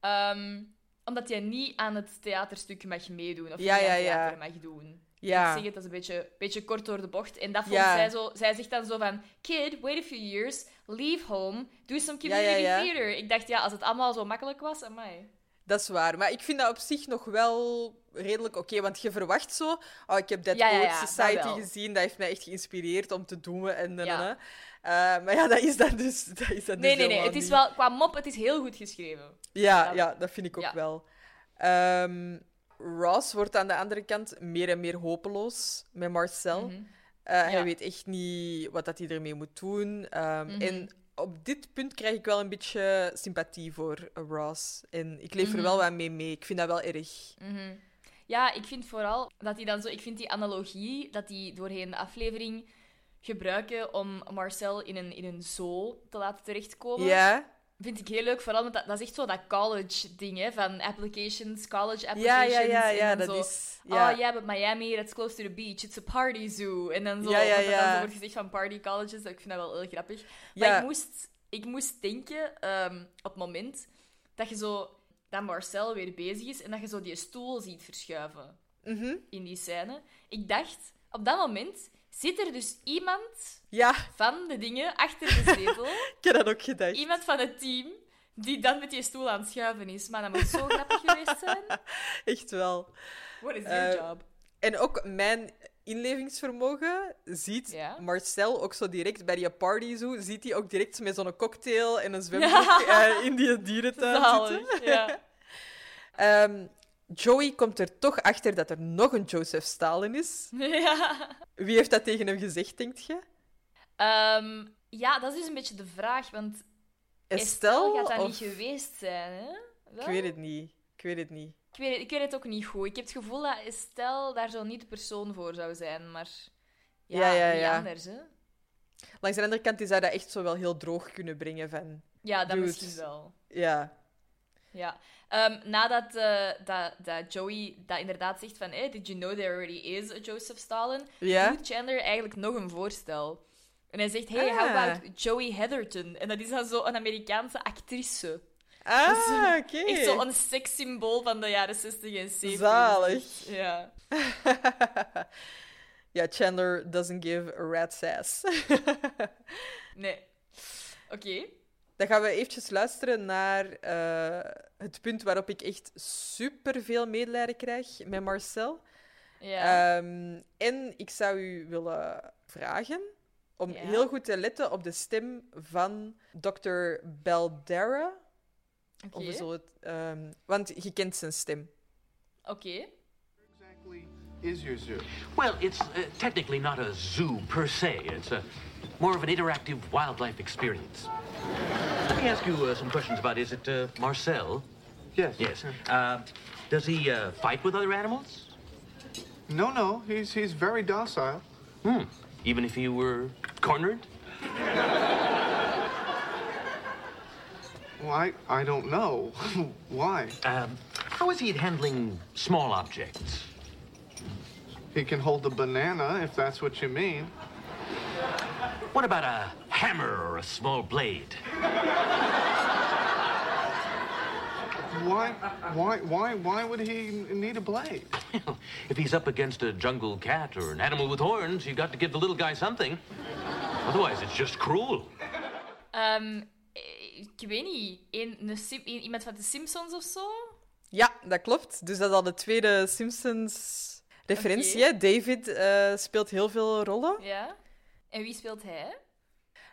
Ehm, omdat hij niet aan het theaterstuk mag meedoen. Of Ja, niet aan ja, het ja. theater mag doen. Ja. Ik zeg het, dat is een beetje, beetje kort door de bocht. En dat vond Ja. zij zo... Zij zegt dan zo van... Kid, wait a few years. Leave home. Do some ja, community ja. theater. Ik dacht, ja, als het allemaal zo makkelijk was, amai. Dat is waar. Maar ik vind dat op zich nog wel redelijk oké. want je verwacht zo... Oh, ik heb Dead Poets dat Society gezien. Dat heeft mij echt geïnspireerd om te doen. En, en, eh, maar ja, dat is dan dus, dat is dan Nee, dus nee, nee. helemaal Het is wel, qua mop, het is heel goed geschreven. Ja, Ja. dat vind ik ook wel. Ehm, Ross wordt aan de andere kant meer en meer hopeloos met Marcel. Mhm. Eh, Hij Ja. weet echt niet wat dat hij ermee moet doen. Ehm, Mhm. En op dit punt krijg ik wel een beetje sympathie voor Ross. En ik leef er Mhm. wel wat mee mee. Ik vind dat wel erg. Ja, ik vind vooral dat hij dan zo... Ik vind die analogie dat die doorheen de aflevering gebruiken om Marcel in een, in een zoo te laten terechtkomen. Ja, Vind ik heel leuk, vooral omdat dat, dat is echt zo dat college-ding, hè, van applications, college ja, applications. ja, ja, en ja dan dat zo, is... Ja. Oh, yeah, but Miami, that's close to the beach. It's a party zoo. En dan zo, Ja, ja, dat dat dan ja. zo wordt gezegd van party colleges. Ik vind dat wel heel grappig. Maar Ja. ik, moest, ik moest denken, ehm, op het moment dat je zo... Dat Marcel weer bezig is en dat je zo die stoel ziet verschuiven Mhm. in die scène. Ik dacht, op dat moment zit er dus iemand ja, van de dingen achter de zetel. ik heb dat ook gedacht. iemand van het team die dan met die stoel aan het schuiven is. Maar dat moet zo grappig geweest zijn. Echt wel. What is your Eh, job? En ook mijn inlevingsvermogen ziet Ja. Marcel ook zo direct bij die party zo, ziet hij ook direct met zo'n cocktail en een zwembroek eh, in die dierentuin zitten. Ja. Ehm, Joey komt er toch achter dat er nog een Joseph Stalin is. ja. Wie heeft dat tegen hem gezegd, denk je? Ehm, ja, dat is dus een beetje de vraag, want Estelle? gaat dat of... niet geweest zijn, hè? Wel? Ik weet het niet. Ik weet het niet. Ik weet, het- ik weet het ook niet goed. Ik heb het gevoel dat Estelle daar zo niet de persoon voor zou zijn, maar ja, Ja, ja, wie ja. anders, hè? Langs de andere kant die zou dat echt zo wel heel droog kunnen brengen van... Ja, dat Dude. misschien wel. Ja. Ja. Ehm, nadat eh, dat, dat Joey dat inderdaad zegt van hey, did you know there already is a Joseph Stalin? Ja? Doet Chandler eigenlijk nog een voorstel. En hij zegt, hey, how Ah. about Joey Heatherton? En dat is dan zo een Amerikaanse actrice. Ah, oké. Echt zo'n sekssymbool van de jaren 60 en 70. Zalig. Ja. ja, Chandler doesn't give a rat's ass. Nee. Oké. Dan gaan we eventjes luisteren naar eh, het punt waarop ik echt super veel medelijden krijg met Marcel. Ja. Ehm, en ik zou u willen vragen om Ja. heel goed te letten op de stem van Dr. Beldera. Oké. Of zullen het, ehm, want je kent zijn stem. Oké. Exactly is your zoo? Well, it's uh, technically not a zoo per se. It's a, more of an interactive wildlife experience. Let me ask you uh, some questions about is it uh, Marcel? Yes. Yes. Uh, does he uh, fight with other animals? No, no, he's he's very docile. Hmm. Even if he were cornered? Well, I, I don't know. Why? Um, how is he at handling small objects? He can hold a banana, if that's what you mean. What about a hammer or a small blade? Why, why, why, why would he need a blade? if he's up against a jungle cat or an animal with horns, you've got to give the little guy something. Otherwise, it's just cruel. Eh, ik weet niet. Een, een Sim- een- iemand van de Simpsons of zo? Ja, dat klopt. Dus dat is al de tweede Simpsons-referentie. Oké. hè. David eh, speelt heel veel rollen. Ja. En wie speelt hij?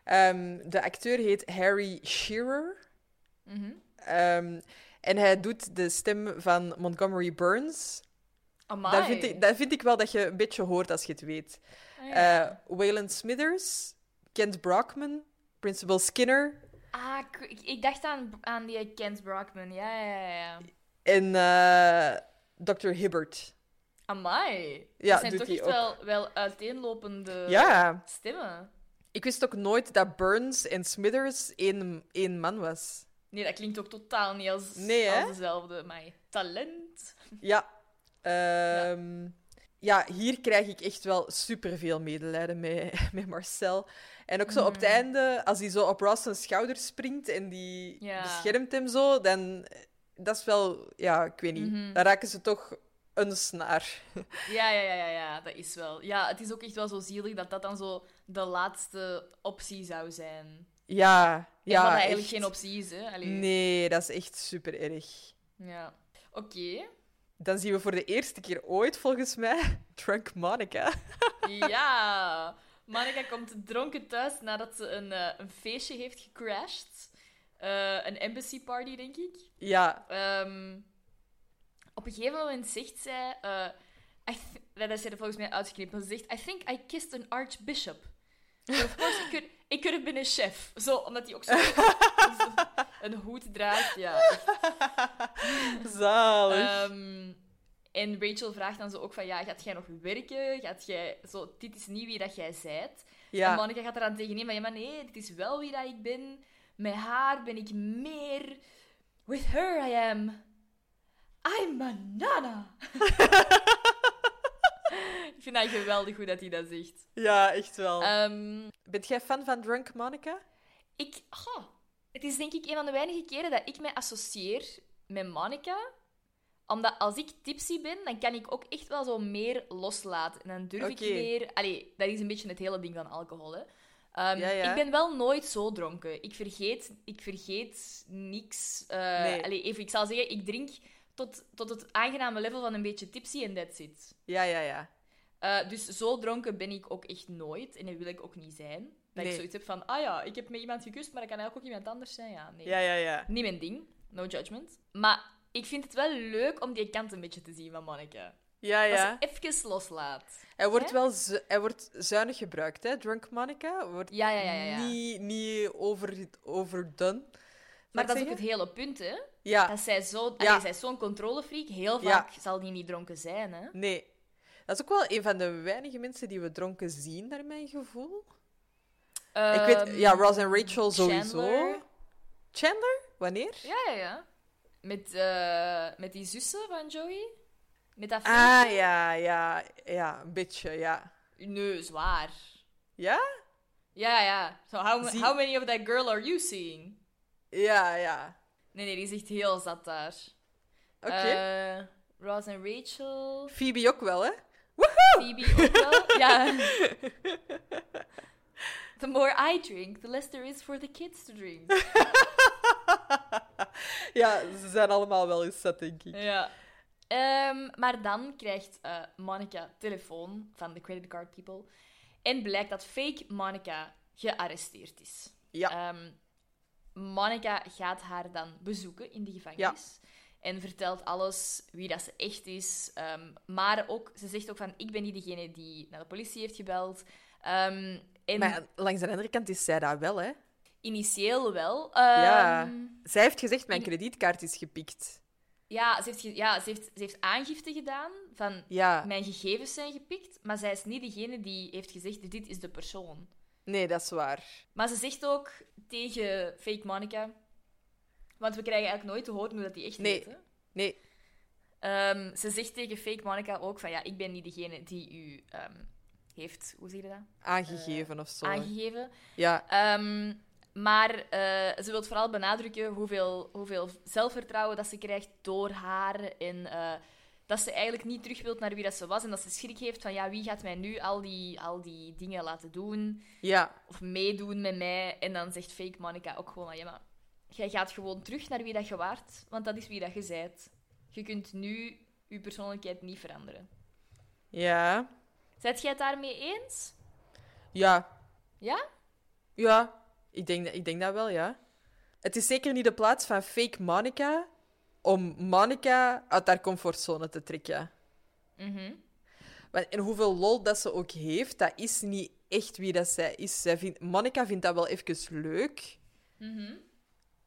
Ehm, de acteur heet Harry Shearer. Mhm. Ehm, en hij doet de stem van Montgomery Burns. Amai. Dat vind, ik, dat vind ik wel dat je een beetje hoort als je het weet. Ah, ja. Eh Waylon Smithers, Kent Brockman, Principal Skinner Ah, ik, dacht aan, aan die Kent Brockman. Ja, ja, ja, ja. en eh, Dr. Hibbert. Amai. Ja, dat zijn toch echt wel, wel uiteenlopende Ja. stemmen. Ik wist ook nooit dat Burns en Smithers één, één man was. Nee, dat klinkt ook totaal niet als, Nee, als dezelfde. Maar talent. Ja. Ehm, ja. hier krijg ik echt wel superveel medelijden met, met Marcel. En ook zo op het Mhm. einde, als hij zo op Ross zijn schouder springt en die Ja. beschermt hem zo, dan... Dat is wel... Ja, ik weet niet. Mhm. Dan raken ze toch een snaar. Ja, ja, ja, ja, ja, dat is wel. Ja, het is ook echt wel zo zielig dat dat dan zo de laatste optie zou zijn. Ja, Ja, ja, wat eigenlijk echt. geen optie is, hè? Allee. Nee, dat is echt super erg. Ja. Oké. Dan zien we voor de eerste keer ooit, volgens mij, Drunk Monica. Ja. Monica komt dronken thuis nadat ze een, eh, een feestje heeft gecrashed. Eh, een embassy party, denk ik. Ja, Ehm, op een gegeven moment zegt zij... eh, dat is er volgens mij uitgeknipt. maar Ze zegt, I think I kissed an archbishop. So of course, ik could, it could have been a chef. Zo, omdat hij ook zo een hoed draagt. Ja, zalig. Ehm, en Rachel vraagt dan zo ook van, ja, gaat jij nog werken? Gaat jij... Zo, dit is niet wie dat jij zijt. En ja. Monica gaat eraan tegenin van, ja, maar nee, dit is wel wie dat ik ben. Met haar ben ik meer... With her I am... I'm a nana. ik vind dat geweldig hoe dat hij dat zegt. ja, echt wel. Ehm, Bent jij fan van Drunk Monica? ik... het is denk ik een van de weinige keren dat ik mij associeer met Monica. Omdat als ik tipsy ben, dan kan ik ook echt wel zo meer loslaten. En dan durf ik meer... Allee, dat is een beetje het hele ding van alcohol, hè. Ehm, Ja, ja. Ik ben wel nooit zo dronken. Ik vergeet, ik vergeet niks. Eh, Nee. allee, even, ik zal zeggen, ik drink tot, tot het aangename level van een beetje tipsy en that's it. Ja, ja, ja. Eh, dus zo dronken ben ik ook echt nooit. En dat wil ik ook niet zijn. Dat Nee. ik zoiets heb van, ah ja, ik heb met iemand gekust, maar dat kan eigenlijk ook iemand anders zijn. Ja, nee. Ja, ja, ja. Niet mijn ding. No judgment. Maar ik vind het wel leuk om die kant een beetje te zien van Monica. Ja, ja. Dat ze even loslaat. Hij wordt Hè? wel zu- hij wordt zuinig gebruikt, hè? Drunk Monica. Wordt Ja, ja, ja. Niet, niet over, overdone. Maar dat is ook het hele punt, hè. Ja, Dat zij zo... Ja. Zij zo'n controlefreak. Heel Ja. vaak zal die niet dronken zijn, hè. nee. Dat is ook wel een van de weinige mensen die we dronken zien, naar mijn gevoel. ik weet, Ehm, ja, Ross en Rachel sowieso. Chandler. Chandler? Wanneer? Ja, ja, ja. Met, eh, met die zussen van Joey. Met dat Ah, vriendje. ja, ja, ja, een beetje, ja. Nee, zwaar. Ja? Ja, ja. So how, Zie- how many of that girl are you seeing? Ja, ja. Nee, nee, die is echt heel zat daar. Oké. Eh, Ross en Rachel. Phoebe ook wel, hè? Phoebe ook wel. Ja. The more I drink, the less there is for the kids to drink. Ja, ze zijn allemaal wel eens zat, denk ik. Ja. Ehm, maar dan krijgt eh, Monica telefoon van de credit card people. En blijkt dat fake Monica gearresteerd is. Ja. Ehm, Monica gaat haar dan bezoeken in de gevangenis. En vertelt alles, wie dat ze echt is. Ehm, maar ook, ze zegt ook van, ik ben niet degene die naar de politie heeft gebeld. Ehm, en Maar langs de andere kant is zij dat wel, hè? initieel wel. Ja. Ehm, Zij heeft gezegd, mijn kredietkaart is gepikt. Ja, ze heeft, ja ze, heeft, ze heeft aangifte gedaan van Ja. mijn gegevens zijn gepikt, maar zij is niet degene die heeft gezegd dit is de persoon. Nee, dat is waar. Maar ze zegt ook tegen fake Monica, want we krijgen eigenlijk nooit te horen hoe dat die echt Nee. heet. hè. Nee. Ehm, ze zegt tegen fake Monica ook van ja, ik ben niet degene die u ehm, heeft, hoe zeg je dat, Aangegeven of zo. aangegeven. Ja. Ehm, maar eh, ze wil vooral benadrukken hoeveel, hoeveel zelfvertrouwen dat ze krijgt door haar. En eh, dat ze eigenlijk niet terug wilt naar wie dat ze was. En dat ze schrik heeft van, ja, wie gaat mij nu al die, al die dingen laten doen? Ja. Of meedoen met mij? En dan zegt fake Monica ook gewoon, ja, maar jij gaat gewoon terug naar wie dat je waart. Want dat is wie dat je zijt. Je kunt nu je persoonlijkheid niet veranderen. Ja. Zijt jij het daarmee eens? Ja. Ja? Ja. Ik denk, dat- ik denk dat wel, ja. Het is zeker niet de plaats van fake Monica om Monica uit haar comfortzone te trekken. Mhm. En hoeveel lol dat ze ook heeft, dat is niet echt wie dat zij is. Zij vindt, Monica vindt dat wel even leuk. Mhm.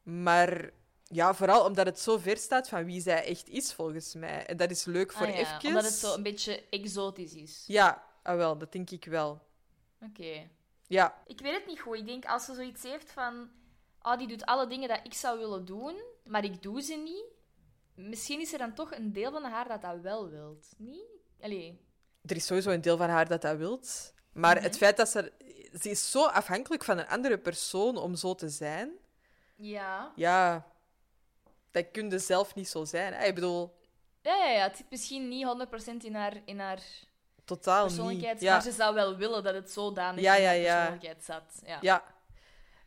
Maar ja, vooral omdat het zo ver staat van wie zij echt is, volgens mij. En dat is leuk voor Ah, ja, even. Omdat het zo een beetje exotisch is. Ja, ah, wel, dat denk ik wel. Oké. Ja, Ik weet het niet goed. Ik denk als ze zoiets heeft van... Oh, die doet alle dingen dat ik zou willen doen, maar ik doe ze niet. Misschien is er dan toch een deel van haar dat dat wel wilt. Niet? Allee. er is sowieso een deel van haar dat dat wilt. Maar Mhm. het feit dat ze... Ze is zo afhankelijk van een andere persoon om zo te zijn. Ja. Ja, dat kun je zelf niet zo zijn. hè. Ik bedoel, Ja, ja, ja. Het zit misschien niet 100% in haar, in haar totaal persoonlijkheid, niet. Ja. maar ze zou wel willen dat het zodanig Ja, in ja, haar ja. persoonlijkheid zat. Ja. Ja.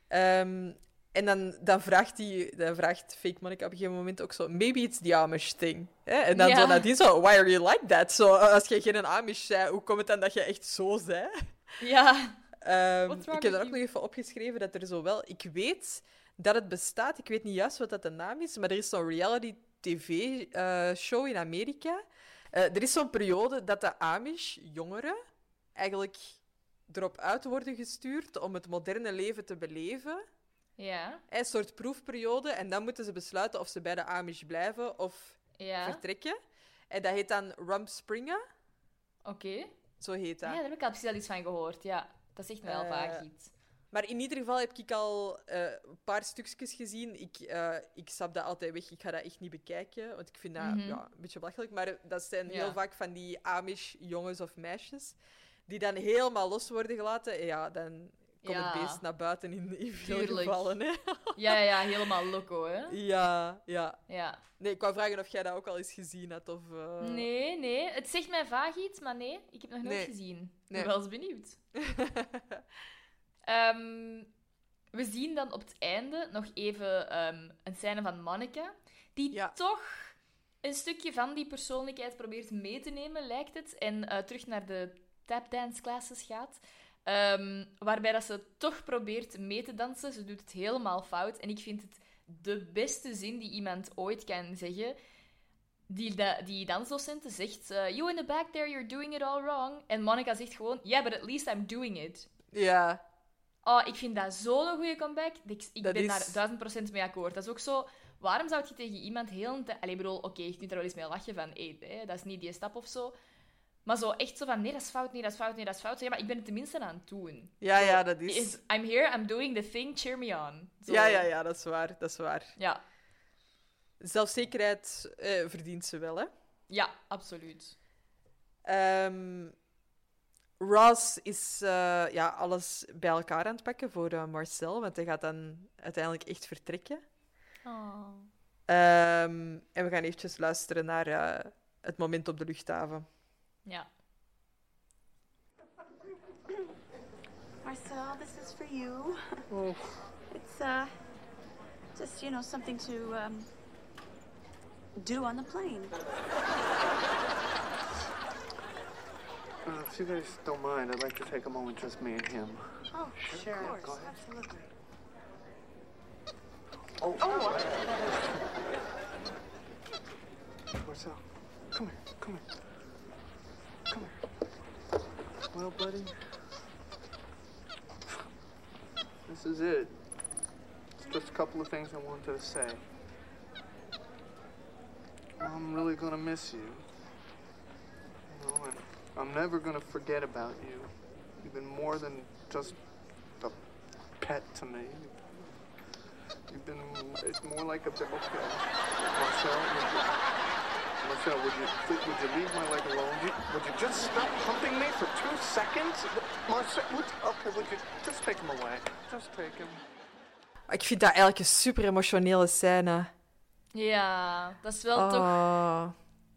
Ehm, En dan, dan, vraagt die, dan vraagt fake Monica op een gegeven moment ook zo... Maybe it's the Amish thing. Hè? En dan Ja. zo nadien zo... Why are you like that? Zo, als je geen Amish bent, hoe komt het dan dat je echt zo bent? Ja. Ehm, ik heb er ook nog even opgeschreven dat er zo wel... Ik weet dat het bestaat. Ik weet niet juist wat dat de naam is, maar er is zo'n reality tv-show in Amerika. Eh, er is zo'n periode dat de Amish-jongeren eigenlijk erop uit worden gestuurd om het moderne leven te beleven. Ja. Een soort proefperiode. En dan moeten ze besluiten of ze bij de Amish blijven of Ja. vertrekken. En dat heet dan Rump Springen. Oké. Zo heet dat. Ja, daar heb ik al precies al iets van gehoord. Ja, dat zegt me wel Eh, vaak iets. Maar in ieder geval heb ik al eh, een paar stukjes gezien. Ik, eh ik stap dat altijd weg. Ik ga dat echt niet bekijken, want ik vind dat Mhm. ja, een beetje belachelijk. Maar dat zijn Ja. heel vaak van die Amish jongens of meisjes die dan helemaal los worden gelaten. En ja, dan komt Ja. het beest naar buiten in, in veel gevallen. Hè? Ja, ja, ja, helemaal loco, hè? ja, ja. Ja. Nee, ik wou vragen of jij dat ook al eens gezien had. Of, eh, Nee, nee. Het zegt mij vaag iets, maar nee, ik heb nog nooit Nee. gezien. Ik Nee. ben wel eens benieuwd. Ehm, we zien dan op het einde nog even ehm, een scène van Monica, die Ja. toch een stukje van die persoonlijkheid probeert mee te nemen, lijkt het, en eh, terug naar de tapdance classes gaat. Ehm, waarbij dat ze toch probeert mee te dansen. Ze doet het helemaal fout. En ik vind het de beste zin die iemand ooit kan zeggen. Die, da- die dansdocenten zegt... eh, you in the back there, you're doing it all wrong. En Monica zegt gewoon... Yeah, but at least I'm doing it. Ja, Oh, ik vind dat zo'n goede comeback. Ik, ik ben is- daar duizend procent mee akkoord. Dat is ook zo... Waarom zou je tegen iemand heel. Allee, bedoel, oké, je kunt er wel eens mee lachen van... Hey, hè, dat is niet die stap of zo. Maar zo echt zo van... Nee, dat is fout, nee, dat is fout, nee, dat is fout. Ja, maar ik ben het tenminste aan het doen. ja, Zo, ja, dat is... is- I'm here, I'm doing the thing, cheer me on. Zo. Ja, ja, ja, dat is waar. Dat is waar. Ja, Zelfzekerheid eh, verdient ze wel, hè? ja absoluut. Ehm, Ross is eh, ja, alles bij elkaar aan het pakken voor eh, Marcel, want hij gaat dan uiteindelijk echt vertrekken. Oh. Ehm, en we gaan eventjes luisteren naar eh, het moment op de luchthaven. Ja. Marcel, this is for you. It's uh just you know something to um do on the plane. Uh, if you guys don't mind, I'd like to take a moment, just me and him. Oh, sure. Of Go course, ahead. absolutely. Oh, Marcel, come here, come here. Well, buddy, this is it. It's just a couple of things I wanted to say. I'm really gonna miss you. You know, I'm never gonna forget about you. You've been more than just a pet to me. You've been it's more like a okay. Marcel, would you, would you would leave my leg alone? You, would you just stop humping me for two seconds? Marcel, would, okay, would you just take him away? Just take him. Ik vind dat eigenlijk een super emotionele scène. Ja, dat is wel toch... Oh.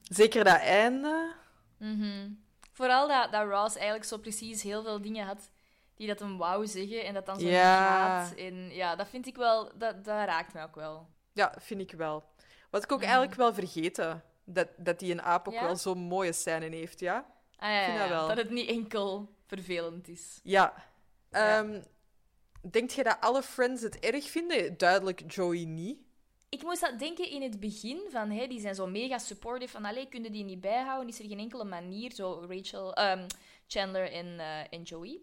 Zeker dat einde. Mhm. Vooral dat, dat Ross eigenlijk zo precies heel veel dingen had die dat hem wou zeggen en dat dan zo Ja. gaat. En ja, dat vind ik wel... Dat, dat raakt me ook wel. Ja, vind ik wel. Wat ik ook eigenlijk wel vergeten. Dat, dat die een aap ook Ja? wel zo'n mooie scène heeft, ja? Ah, ja, vind ja, dat wel. dat het niet enkel vervelend is. Ja. Ehm, Denkt je dat alle friends het erg vinden? Duidelijk Joey niet. Ik moest dat denken in het begin, van hey, die zijn zo mega supportive, van allee, kunnen die niet bijhouden? Is er geen enkele manier, zo Rachel, ehm, Chandler en, eh, en Joey.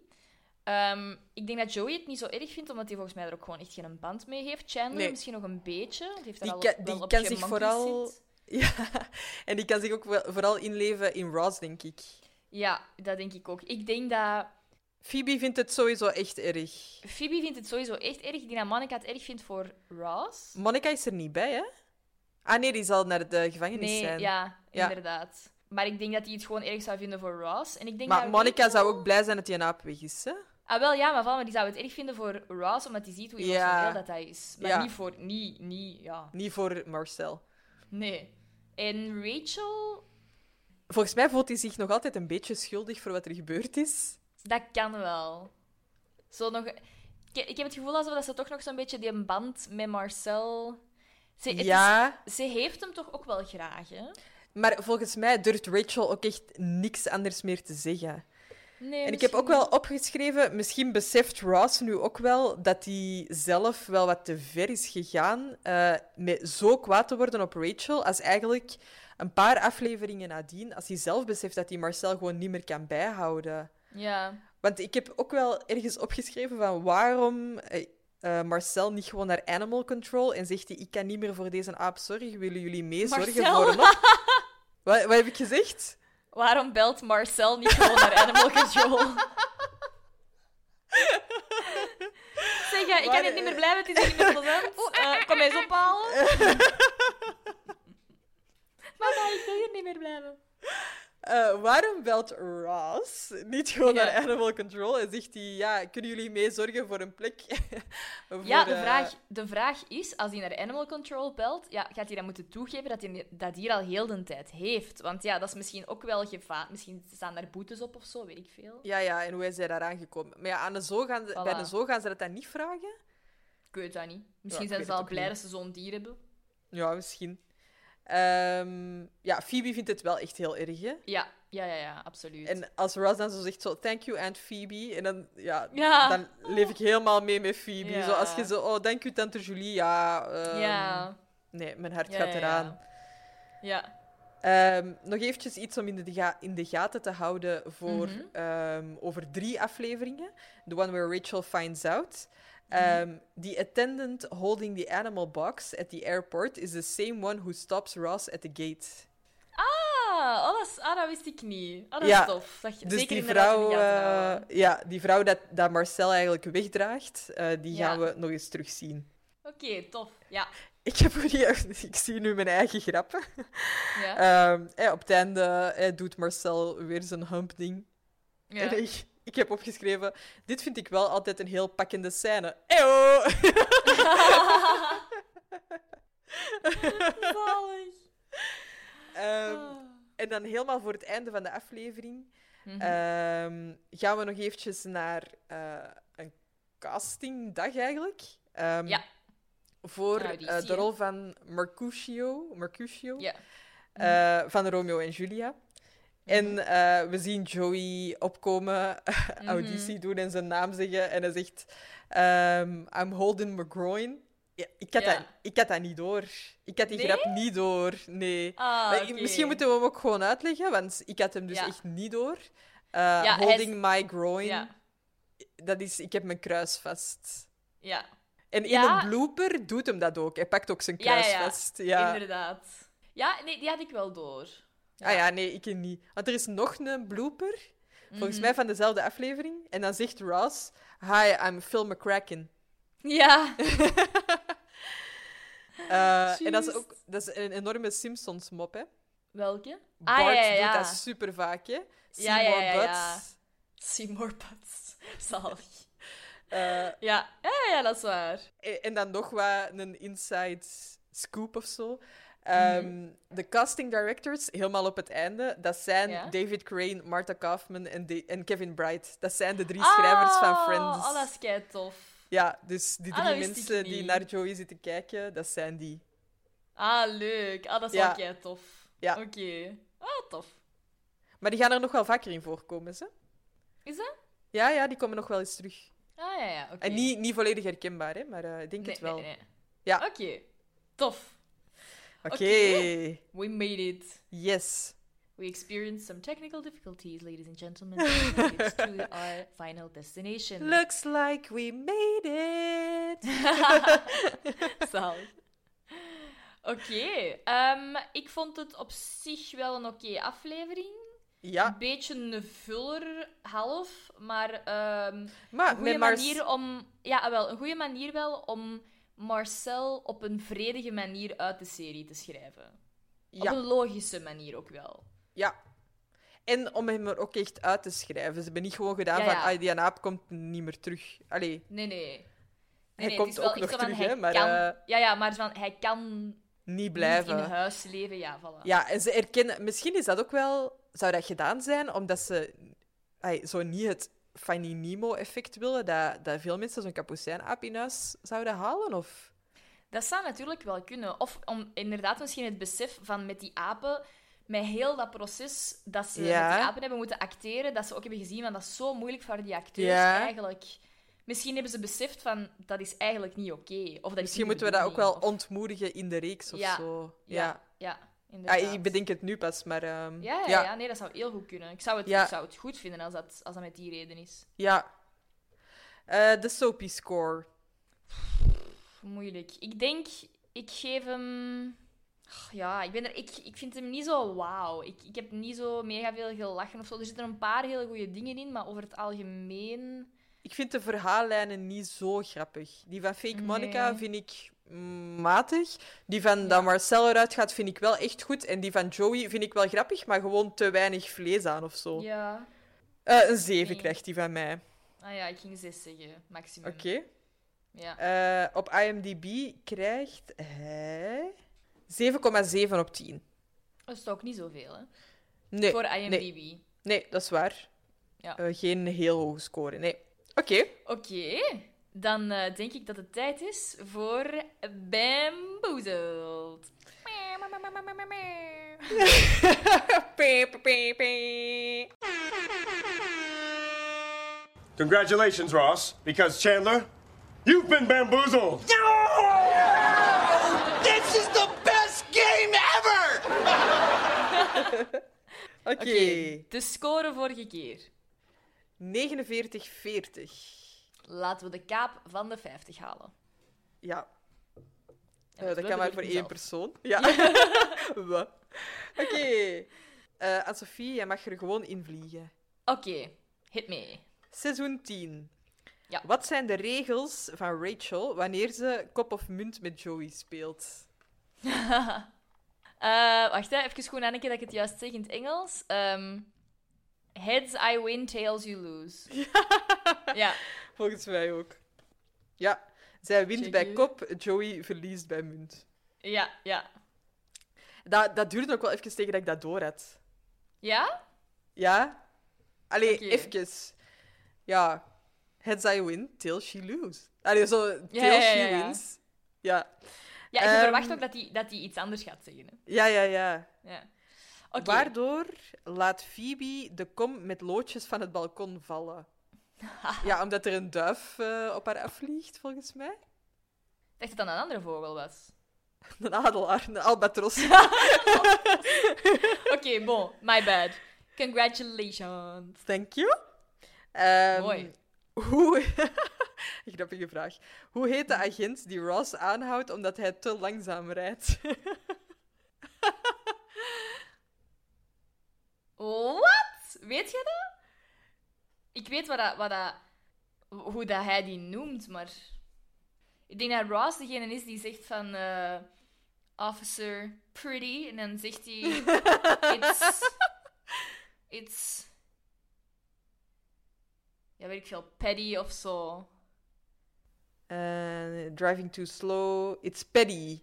Ehm, ik denk dat Joey het niet zo erg vindt, omdat hij volgens mij er ook gewoon echt geen band mee heeft. Chandler Nee. misschien nog een beetje, die heeft er Die al kan- wel die kan zich vooral- zit. Ja, en die kan zich ook vooral inleven in Ross, denk ik. Ja, dat denk ik ook. Ik denk dat Phoebe vindt het sowieso echt erg. Phoebe vindt het sowieso echt erg. Ik denk dat Monica het erg vindt voor Ross. Monica is er niet bij, hè? Ah nee, die zal naar de gevangenis Nee, zijn. ja, Ja. inderdaad. Maar ik denk dat hij het gewoon erg zou vinden voor Ross. En ik denk maar dat Monica zou ook blij zijn dat die een aap weg is, hè? Ah, wel ja, maar, van, maar die zou het erg vinden voor Ross, omdat hij ziet hoe Ja. emotioneel dat hij is. Maar Ja. niet voor... Niet, niet, ja. Niet voor Marcel. Nee. En Rachel, Volgens mij voelt hij zich nog altijd een beetje schuldig voor wat er gebeurd is. dat kan wel. Zo nog... Ik, ik heb het gevoel alsof dat ze toch nog zo'n beetje die band met Marcel... Ze, is- Ja, ze heeft hem toch ook wel graag, hè? maar volgens mij durft Rachel ook echt niks anders meer te zeggen. Nee, En ik heb ook wel opgeschreven, misschien beseft Ross nu ook wel dat hij zelf wel wat te ver is gegaan eh, met zo kwaad te worden op Rachel, als eigenlijk een paar afleveringen nadien, als hij zelf beseft dat hij Marcel gewoon niet meer kan bijhouden. Ja. Want ik heb ook wel ergens opgeschreven van waarom eh, eh, Marcel niet gewoon naar Animal Control en zegt hij, ik kan niet meer voor deze aap zorgen, willen jullie meezorgen Marcel? voor hem? wat, wat heb ik gezegd? Waarom belt Marcel niet gewoon naar Animal Control? zeg, ja, ik kan niet meer blijven, het is niet meer plezant. Eh, kom eens ophalen. maar ik wil hier niet meer blijven. Eh, waarom belt Ross niet gewoon Ja. naar Animal Control en zegt hij, ja, kunnen jullie mee zorgen voor een plek? voor, Ja, de eh, vraag, de vraag is, als hij naar Animal Control belt, ja, gaat hij dan moeten toegeven dat hij dat hier al heel de tijd heeft? Want ja, dat is misschien ook wel gevaar. Misschien staan daar boetes op of zo, weet ik veel. Ja, ja, en hoe is hij daar aangekomen? Maar ja, aan de zo gaan ze, Voilà. bij de zo gaan ze dat dan niet vragen? Ik weet dat niet. Misschien zijn ze al blij niet. dat ze zo'n dier hebben. Ja, misschien. Ehm, ja, Phoebe vindt het wel echt heel erg, hè? Ja, ja, ja, ja absoluut. En als Ross dan zo zegt, zo, thank you, Aunt Phoebe, en dan, ja, Ja. dan leef ik helemaal mee met Phoebe. Ja. Zo, als je zo, oh, thank you, Tante Julie, ja... ehm, ja. Nee, mijn hart gaat eraan. Ja. Ehm, nog eventjes iets om in de, ga- in de gaten te houden voor Mhm. over drie afleveringen. The one where Rachel finds out. Um, the attendant holding the animal box at the airport is the same one who stops Ross at the gate. Ah, oh, dat, is, ah, dat wist ik niet. Ah, dat Ja, is tof. Dat, Dus zeker die vrouw, houden. ja, die vrouw dat, dat Marcel eigenlijk wegdraagt, eh, die Ja. gaan we nog eens terugzien. Oké, tof. Ja. Ik, heb hier, ik zie nu mijn eigen grappen. Ja. Ehm, eh, op het einde doet Marcel weer zijn hump-ding. ja. En ik, ik heb opgeschreven, dit vind ik wel altijd een heel pakkende scène. Eeuw! Ah. en dan helemaal voor het einde van de aflevering Mhm. ehm, gaan we nog eventjes naar eh, een castingdag eigenlijk. Ehm, Ja. Voor eh, de rol van Mercutio, Mercutio eh, van Romeo en Julia. En eh, we zien Joey opkomen, auditie doen en zijn naam zeggen. En hij zegt: ehm, I'm Holden McGroin. Ja, ik, had Ja. dat, ik had dat niet door. Ik had die Nee? grap niet door. Nee. Ah. Misschien moeten we hem ook gewoon uitleggen, want ik had hem dus Ja. echt niet door. Eh, is- holding my groin. Dat is, ik heb mijn kruis vast. Ja. En in een blooper doet hem dat ook. Hij pakt ook zijn kruis vast. Ja. Inderdaad. Ja, nee, die had ik wel door. Ah ja, nee, ik niet. Want er is nog een blooper, volgens Mhm. mij van dezelfde aflevering. En dan zegt Ross: Hi, I'm Phil McCracken. Ja. Eh, en dat is ook dat is een enorme Simpsons-mop, hè? Welke? Bart ah, ja, ja, ja. doet dat super vaak, hè? Ja, ja, Seymour ja, ja. Butts. Seymour Butts. Zalig. Eh, Ja. ja, ja, dat is waar. En en dan nog wat een inside scoop of zo. Ehm, De casting directors, helemaal op het einde, dat zijn Ja. David Crane, Martha Kaufman en, De- en Kevin Bright. Dat zijn de drie schrijvers van Ah, Friends. Oh, dat is kei tof. Ja, dus die Ah, drie mensen die naar Joey zitten kijken, dat zijn die. Ah, leuk. Ah, dat is Ja. wel kei tof. Ja. Oké. Ah, tof. Maar die gaan er nog wel vaker in voorkomen, ze? Is dat? Ja, ja, die komen nog wel eens terug. Ah, ja, ja. Oké. En niet, niet volledig herkenbaar, hè, maar eh, ik denk Nee, het wel. nee, nee. Ja. Oké. Tof. Oké. We made it. yes. We experienced some technical difficulties, ladies and gentlemen. but we made it to our final destination. Looks like we made it. Zalig. Oké. ehm, ik vond het op zich wel een oké aflevering. Ja, Een beetje een vuller, half, maar ehm, maar een goede manier om... Ja, wel, een goede manier wel om Marcel op een vredige manier uit de serie te schrijven. Ja. Op een logische manier ook wel. Ja. En om hem er ook echt uit te schrijven. Ze hebben niet gewoon gedaan Ja, van, ah, die aap komt niet meer terug. Allee, Nee, nee. nee, Hij nee, komt ook nog terug, hij hè, maar, Kan, eh, ja, ja, maar van, hij kan niet niet blijven. in huis leven. Ja, voilà. Ja, en ze erkennen... Misschien is dat ook wel... Zou dat gedaan zijn, omdat ze... Ay, zo niet het Finding Nemo-effect willen, dat, dat veel mensen zo'n kapucijnaap in huis zouden halen? Of... Dat zou natuurlijk wel kunnen. Of om inderdaad misschien het besef van met die apen, met heel dat proces dat ze Ja. met die apen hebben moeten acteren, dat ze ook hebben gezien van dat is zo moeilijk voor die acteurs Ja. eigenlijk. Misschien hebben ze beseft van dat is eigenlijk niet oké. Of dat is Misschien moeten we dat ook wel of- ontmoedigen in de reeks of Ja. zo. Ja, Ja. Ja, ik bedenk het nu pas, maar... ehm, Ja, ja, ja. ja, nee, dat zou heel goed kunnen. Ik zou het, Ja. ik zou het goed vinden als dat, als dat met die reden is. Ja. Eh, de Soapy score. Moeilijk. Ik denk, ik geef hem. Ja, ik, ben er, ik, ik vind hem niet zo wauw. Ik, ik heb niet zo mega veel gelachen of zo. Er zitten een paar hele goede dingen in, maar over het algemeen. Ik vind de verhaallijnen niet zo grappig. Die van Fake Monica Nee. vind ik matig. Die van dat Marcel eruit gaat vind ik wel echt goed. En die van Joey vind ik wel grappig, maar gewoon te weinig vlees aan of zo. Ja. Eh, een 7 Nee. krijgt die van mij. Ah ja, ik ging zes zeggen, maximum. Oké. Ja. Eh, op IMDb krijgt hij 7,7 op 10. Dat is toch ook niet zoveel, hè? Nee, Voor IMDb. nee, dat is waar. Ja. Eh, geen heel hoge score, nee. Oké. Oké, dan eh, denk ik dat het tijd is voor Bamboozled. Congratulations, Ross, because Chandler, you've been bamboozled. This is the best game ever! Oké. Oké, de score vorige keer. 49-40. Laten we de kaap van de 50 halen. Ja. Eh, dat kan maar voor één persoon. Ja. Oké. Eh Anne-Sophie, jij mag er gewoon in vliegen. Oké, hit me. Seizoen 10. Ja. Wat zijn de regels van Rachel wanneer ze kop of munt met Joey speelt? Eh, wacht, hè, even goed nadenken dat ik het juist zeg in het Engels. Ehm, heads I win, tails you lose. ja. Volgens mij ook. Ja. Zij wint Check bij je. kop, Joey verliest bij munt. Ja, ja. Dat, dat duurde ook wel even tegen dat ik dat door had. Ja? Ja? Allee, Oké. even. Ja. Heads I win, tails she lose. Allee, zo, tails Ja, ja, she ja, wins. Ja. Ja, je Ehm, verwacht ook dat hij dat die iets anders gaat zeggen. Hè? Ja, ja, ja. Ja. Waardoor laat Phoebe de kom met loodjes van het balkon vallen? ja, omdat er een duif eh, op haar afvliegt, volgens mij. Ik dacht dat dat een andere vogel was. Een adelaar, een albatros. Oké, bon. My bad. Congratulations. Thank you. Ehm, Mooi. Hoe... Grappige vraag. Hoe heet de agent die Ross aanhoudt omdat hij te langzaam rijdt? Wat? Weet je dat? Ik weet wat dat, wat dat, hoe dat hij die noemt, maar... Ik denk dat Ross degene is die zegt van... eh, Officer Pretty. En dan zegt hij... It's... It's... Ja, weet ik veel. Petty of zo. Eh, driving too slow. It's Paddy.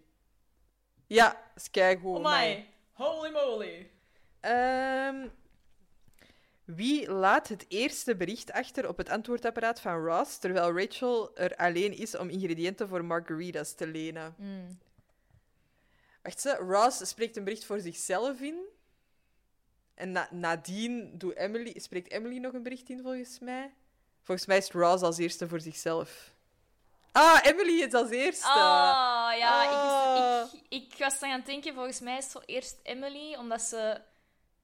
Ja, is keigoed. Oh my. Holy moly. Ehm, wie laat het eerste bericht achter op het antwoordapparaat van Ross, terwijl Rachel er alleen is om ingrediënten voor margaritas te lenen? Hmm. Wacht, ze, Ross spreekt een bericht voor zichzelf in. En na- nadien doet Emily, spreekt Emily nog een bericht in, volgens mij. Volgens mij is Ross als eerste voor zichzelf. Ah, Emily is als eerste. Ah, ja. Ah. Ik, ik, ik was dan aan het denken, volgens mij is het eerst Emily, omdat ze...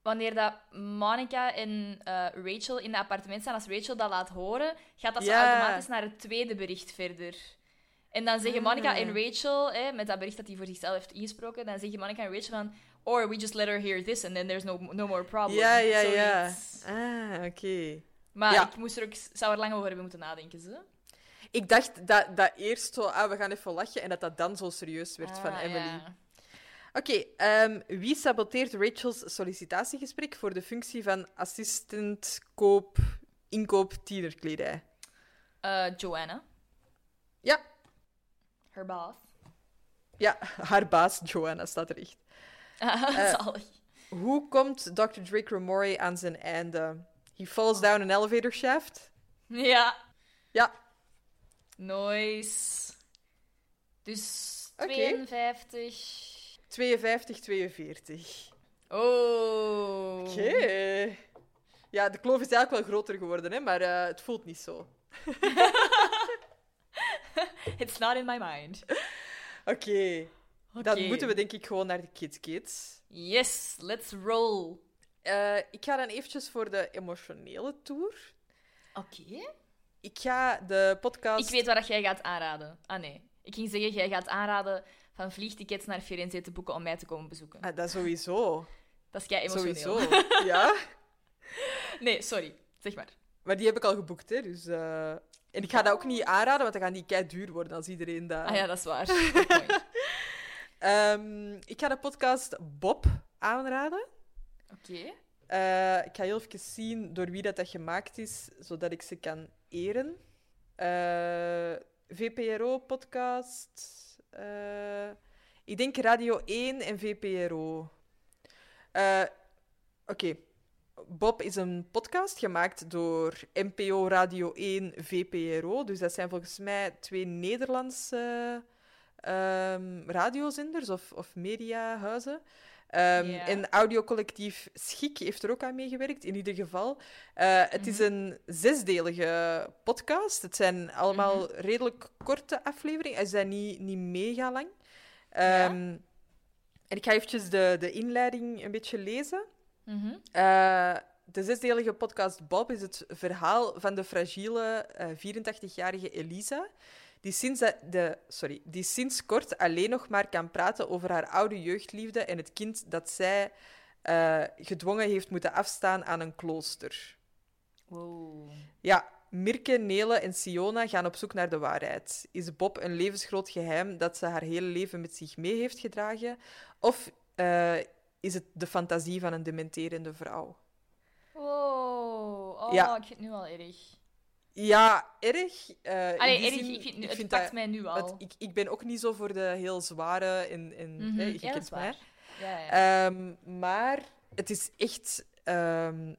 Wanneer dat Monica en eh, Rachel in het appartement staan, als Rachel dat laat horen, gaat dat zo Ja. automatisch naar het tweede bericht verder. En dan zeggen Monica Ah. en Rachel, hè, met dat bericht dat hij voor zichzelf heeft ingesproken, dan zeggen Monica en Rachel van... Or we just let her hear this and then there's no, no more problem. Ja, ja, ja. Ah, oké. Maar Ja. ik moest er ook, zou er lang over hebben moeten nadenken. Ze. Ik dacht dat, dat eerst zo, ah, we gaan even lachen, en dat dat dan zo serieus werd van Ah, Emily. ja. Oké, ehm, wie saboteert Rachel's sollicitatiegesprek voor de functie van assistent koop, inkoop tienerkledij? Eh, Joanna, Ja, her boss. ja, haar baas Joanna staat er echt. Eh, Zalig. Hoe komt Dr. Drake Ramore aan zijn einde? He falls down an elevator shaft? Ja. Ja. Nice. Dus Oké. 52. 52, 42. Oh. Oké. Ja, de kloof is eigenlijk wel groter geworden, hè, maar eh, het voelt niet zo. It's not in my mind. Oké. Dan moeten we denk ik gewoon naar de Kids Kids. Yes, let's roll. Eh, ik ga dan eventjes voor de emotionele tour. Oké. Ik ga de podcast... Ik weet wat jij gaat aanraden. Ah nee. Ik ging zeggen, jij gaat aanraden van vliegtickets naar Firenze te boeken om mij te komen bezoeken. Ah, dat sowieso. Dat is jij emotioneel. Sowieso. Ja. Nee, sorry. Zeg maar. Maar die heb ik al geboekt, hè. Dus, eh, En ik ga dat ook niet aanraden, want dan gaan die kei duur worden als iedereen dat... Ah ja, dat is waar. Ehm, ik ga de podcast Bob aanraden. Oké. Eh, ik ga heel even zien door wie dat, dat gemaakt is, zodat ik ze kan eren. Eh, VPRO-podcast. Eh, ik denk Radio 1 en VPRO. Eh, Oké. Bob is een podcast gemaakt door NPO Radio 1 VPRO. Dus dat zijn volgens mij twee Nederlandse ehm, radiozenders of, of mediahuizen. Ehm, Ja. En audiocollectief Schik heeft er ook aan meegewerkt, in ieder geval. Eh, het is een zesdelige podcast. Het zijn allemaal redelijk korte afleveringen. Ze zijn niet, niet mega lang. Ehm, En ik ga eventjes de, de inleiding een beetje lezen. Mhm. Eh, de zesdelige podcast Bob is het verhaal van de fragiele eh, 84-jarige Elisa, die sinds, de, sorry, die sinds kort alleen nog maar kan praten over haar oude jeugdliefde en het kind dat zij eh, gedwongen heeft moeten afstaan aan een klooster. Wow. Ja, Mirke, Nele en Siona gaan op zoek naar de waarheid. Is Bob een levensgroot geheim dat ze haar hele leven met zich mee heeft gedragen? Of eh, is het de fantasie van een dementerende vrouw? Wow. Oh, Ja. ik vind het nu al erg. Ja, erg. eh, in Allee, die erg, zin, ik vind- het vind pakt dat- mij nu al. ik, ik ben ook niet zo voor de heel zware en... en Mhm, hè, je ja, kent mij. Ja, ja. Ehm, maar het is echt... ehm,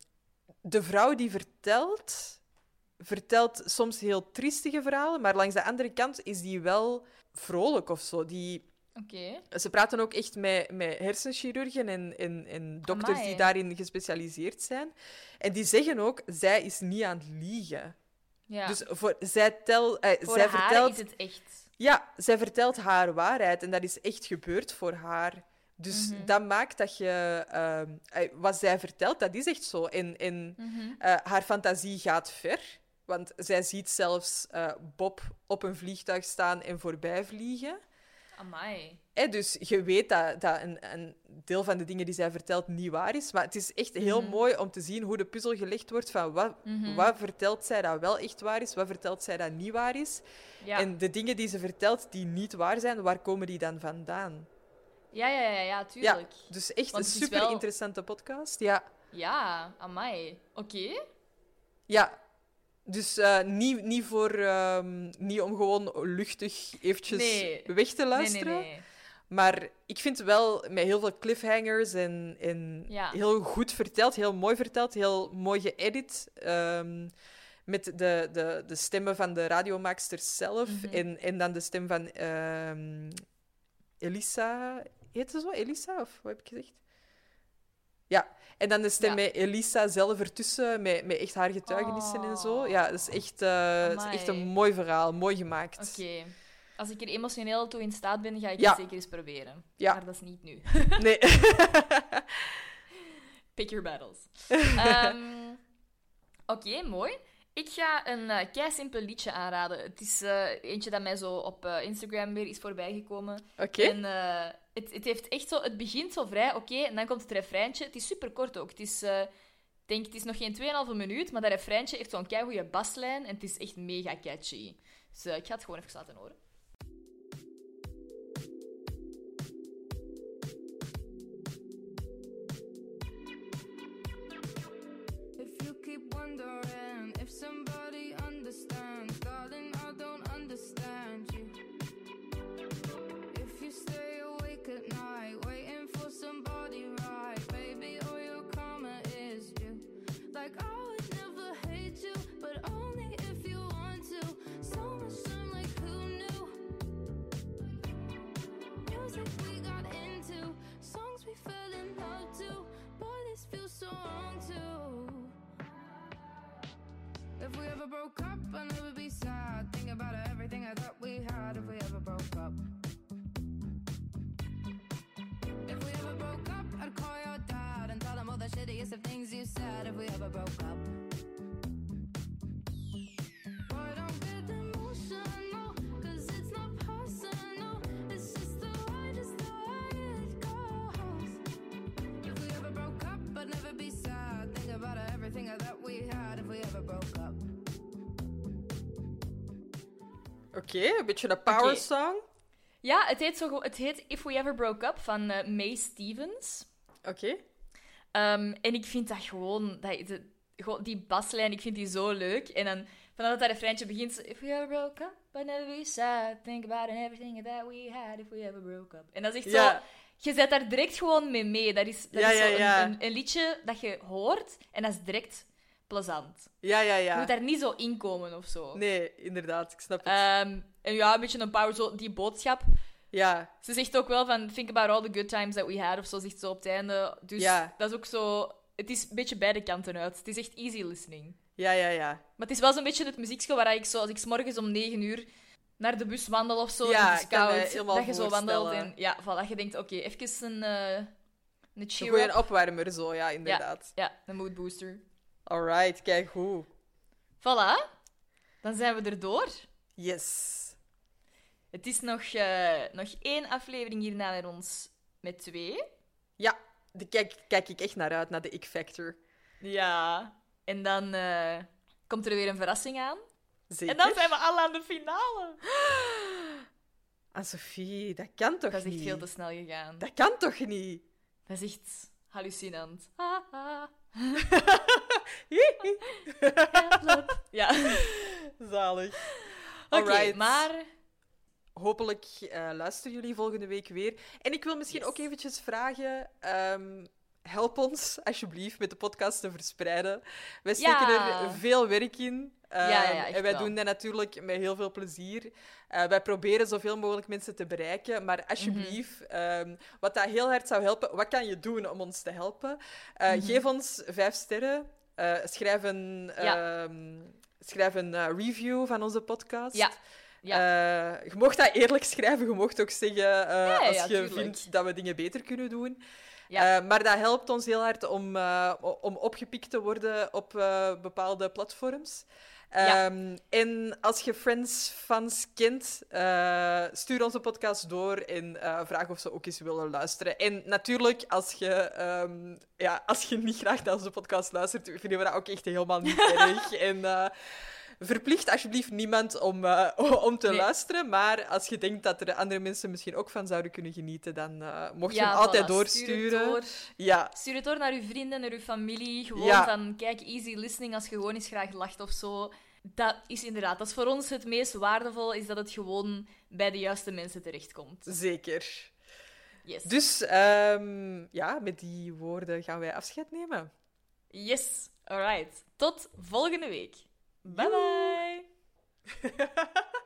de vrouw die vertelt, vertelt soms heel triestige verhalen, maar langs de andere kant is die wel vrolijk of zo. Die, ze praten ook echt met, met hersenchirurgen en, en, en dokters die daarin gespecialiseerd zijn. En die zeggen ook, zij is niet aan het liegen. Ja. Dus voor, zij, tel, eh, Voor zij haar vertelt... is het echt. Ja, zij vertelt haar waarheid en dat is echt gebeurd voor haar. Dus Mhm. dat maakt dat je... ehm, eh, wat zij vertelt, dat is echt zo. En, en Mhm. eh, haar fantasie gaat ver. Want zij ziet zelfs Bob op een vliegtuig staan en voorbij vliegen. Amai. Hè, dus je weet dat, dat een, een deel van de dingen die zij vertelt niet waar is. Maar het is echt heel Mhm. mooi om te zien hoe de puzzel gelegd wordt van wat, Mhm. wat vertelt zij dat wel echt waar is, wat vertelt zij dat niet waar is. Ja. En de dingen die ze vertelt die niet waar zijn, waar komen die dan vandaan? Ja, ja, ja, ja, Ja, tuurlijk. dus echt Want een super wel- interessante podcast. Ja, Ja, amai. Oké. ja. Dus eh, niet, niet, voor, ehm, niet om gewoon luchtig eventjes Nee. weg te Nee, nee, luisteren. nee. Maar ik vind wel met heel veel cliffhangers en, en Ja. heel goed verteld, heel mooi verteld, heel mooi geëdit. ehm, met de, de, de stemmen van de radiomaaksters zelf Mhm. en, en dan de stem van ehm, Elisa. Heet ze zo? Elisa? Of wat heb ik gezegd? Ja, en dan de stem Ja. met Elisa zelf ertussen, met, met echt haar getuigenissen en zo. Ja, dat is echt, eh, is echt een mooi verhaal, mooi gemaakt. Oké. Als ik er emotioneel toe in staat ben, ga ik Ja. het zeker eens proberen. Ja. Maar dat is niet nu. Nee. Pick your battles. Ehm, Oké, mooi. Ik ga een eh kei simpel liedje aanraden. Het is eh, eentje dat mij zo op Instagram weer is voorbijgekomen. Oké. En het, het heeft echt zo... Het begint zo vrij oké, en dan komt het refreintje. Het is super kort ook. Het is... ik denk, het is nog geen 2,5 minuut, maar dat refreintje heeft zo'n goede baslijn en het is echt mega catchy. Dus eh, ik ga het gewoon even laten horen. so long to. If we ever broke up, I'd never be sad. Think about everything I thought we had if we ever broke up. If we ever broke up, I'd call your dad and tell him all the shittiest of things you said if we ever broke up. I thought we had if we ever broke up. Oké, een beetje een power Oké. song. Ja, het heet, zo, het heet If We Ever Broke Up van eh, May Stevens. Oké. Ehm, en ik vind dat gewoon, dat, de, gewoon, die baslijn, ik vind die zo leuk. En dan, vanaf dat dat refreintje begint, zo, If we ever broke up, but never be sad. Think about everything that we had if we ever broke up. En dat is echt Ja. zo... Je zet daar direct gewoon mee mee. Dat is, dat Ja, is zo ja, ja. Een, een, een liedje dat je hoort en dat is direct plezant. Ja, ja, Je ja. moet daar niet zo in komen of zo. Nee, inderdaad, ik snap het. Ehm, en ja, een beetje een power, zo, die boodschap. ja, Ze zegt ook wel van, think about all the good times that we had, of zo, zegt ze op het einde. Dus Ja. dat is ook zo... Het is een beetje beide kanten uit. Het is echt easy listening. ja, ja, ja. Maar het is wel zo'n beetje het muziekje waar ik zo, als ik 's morgens om 9 uur naar de bus wandel of zo, Ja, het is ik kan me koud, helemaal dat je zo wandelt en ja, voilà, je denkt, oké, even een, eh een Een cheer up. opwarmer, zo, ja, inderdaad. Ja, een mood booster. Alright, kijk hoe. Voilà. Dan zijn we erdoor. Yes. Het is nog, eh, nog één aflevering hierna met ons met twee. Ja, daar kijk, kijk ik echt naar uit, naar de X-Factor. Ja. En dan eh, komt er weer een verrassing aan. Zeker. En dan zijn we al aan de finale. Ah, Sophie, dat kan toch Dat is echt niet? veel te snel gegaan. Dat kan toch niet? Dat is echt hallucinant. Ja. Zalig. Oké, maar... Hopelijk eh, luisteren jullie volgende week weer. En ik wil misschien ook eventjes vragen... ehm, help ons, alsjeblieft, met de podcast te verspreiden. Wij steken Ja. er veel werk in. Ja, ja, Ehm, en wij wel. doen dat natuurlijk met heel veel plezier. Eh, wij proberen zoveel mogelijk mensen te bereiken. Maar alsjeblieft, Mhm. ehm, wat dat heel hard zou helpen... Wat kan je doen om ons te helpen? Eh, Mhm. Geef ons vijf sterren. Eh, schrijf een, Ja. ehm, schrijf een review van onze podcast. Ja. Ja. Je mocht dat eerlijk schrijven. Je mocht ook zeggen Ja, als je tuurlijk. vindt dat we dingen beter kunnen doen. Ja. Maar dat helpt ons heel hard om, om opgepikt te worden op bepaalde platforms. Ja. Ehm, En als je Friends fans kent, eh, stuur onze podcast door en eh, vraag of ze ook eens willen luisteren. En natuurlijk, als je, ehm, ja, als je niet graag naar onze podcast luistert, vinden we dat ook echt helemaal niet erg. En eh, verplicht alsjeblieft niemand om, eh, om te Nee. luisteren. Maar als je denkt dat er andere mensen misschien ook van zouden kunnen genieten, dan eh, mocht je Ja, hem altijd voilà, doorsturen. Stuur het door. Ja, Stuur het door naar uw vrienden, naar uw familie. Gewoon Ja. van, kijk, easy listening als je gewoon eens graag lacht of zo. Dat is inderdaad, dat is voor ons het meest waardevol, is dat het gewoon bij de juiste mensen terechtkomt. zeker. Yes. Dus ehm, ja, met die woorden gaan wij afscheid nemen. Yes, alright. Tot volgende week. Bye bye.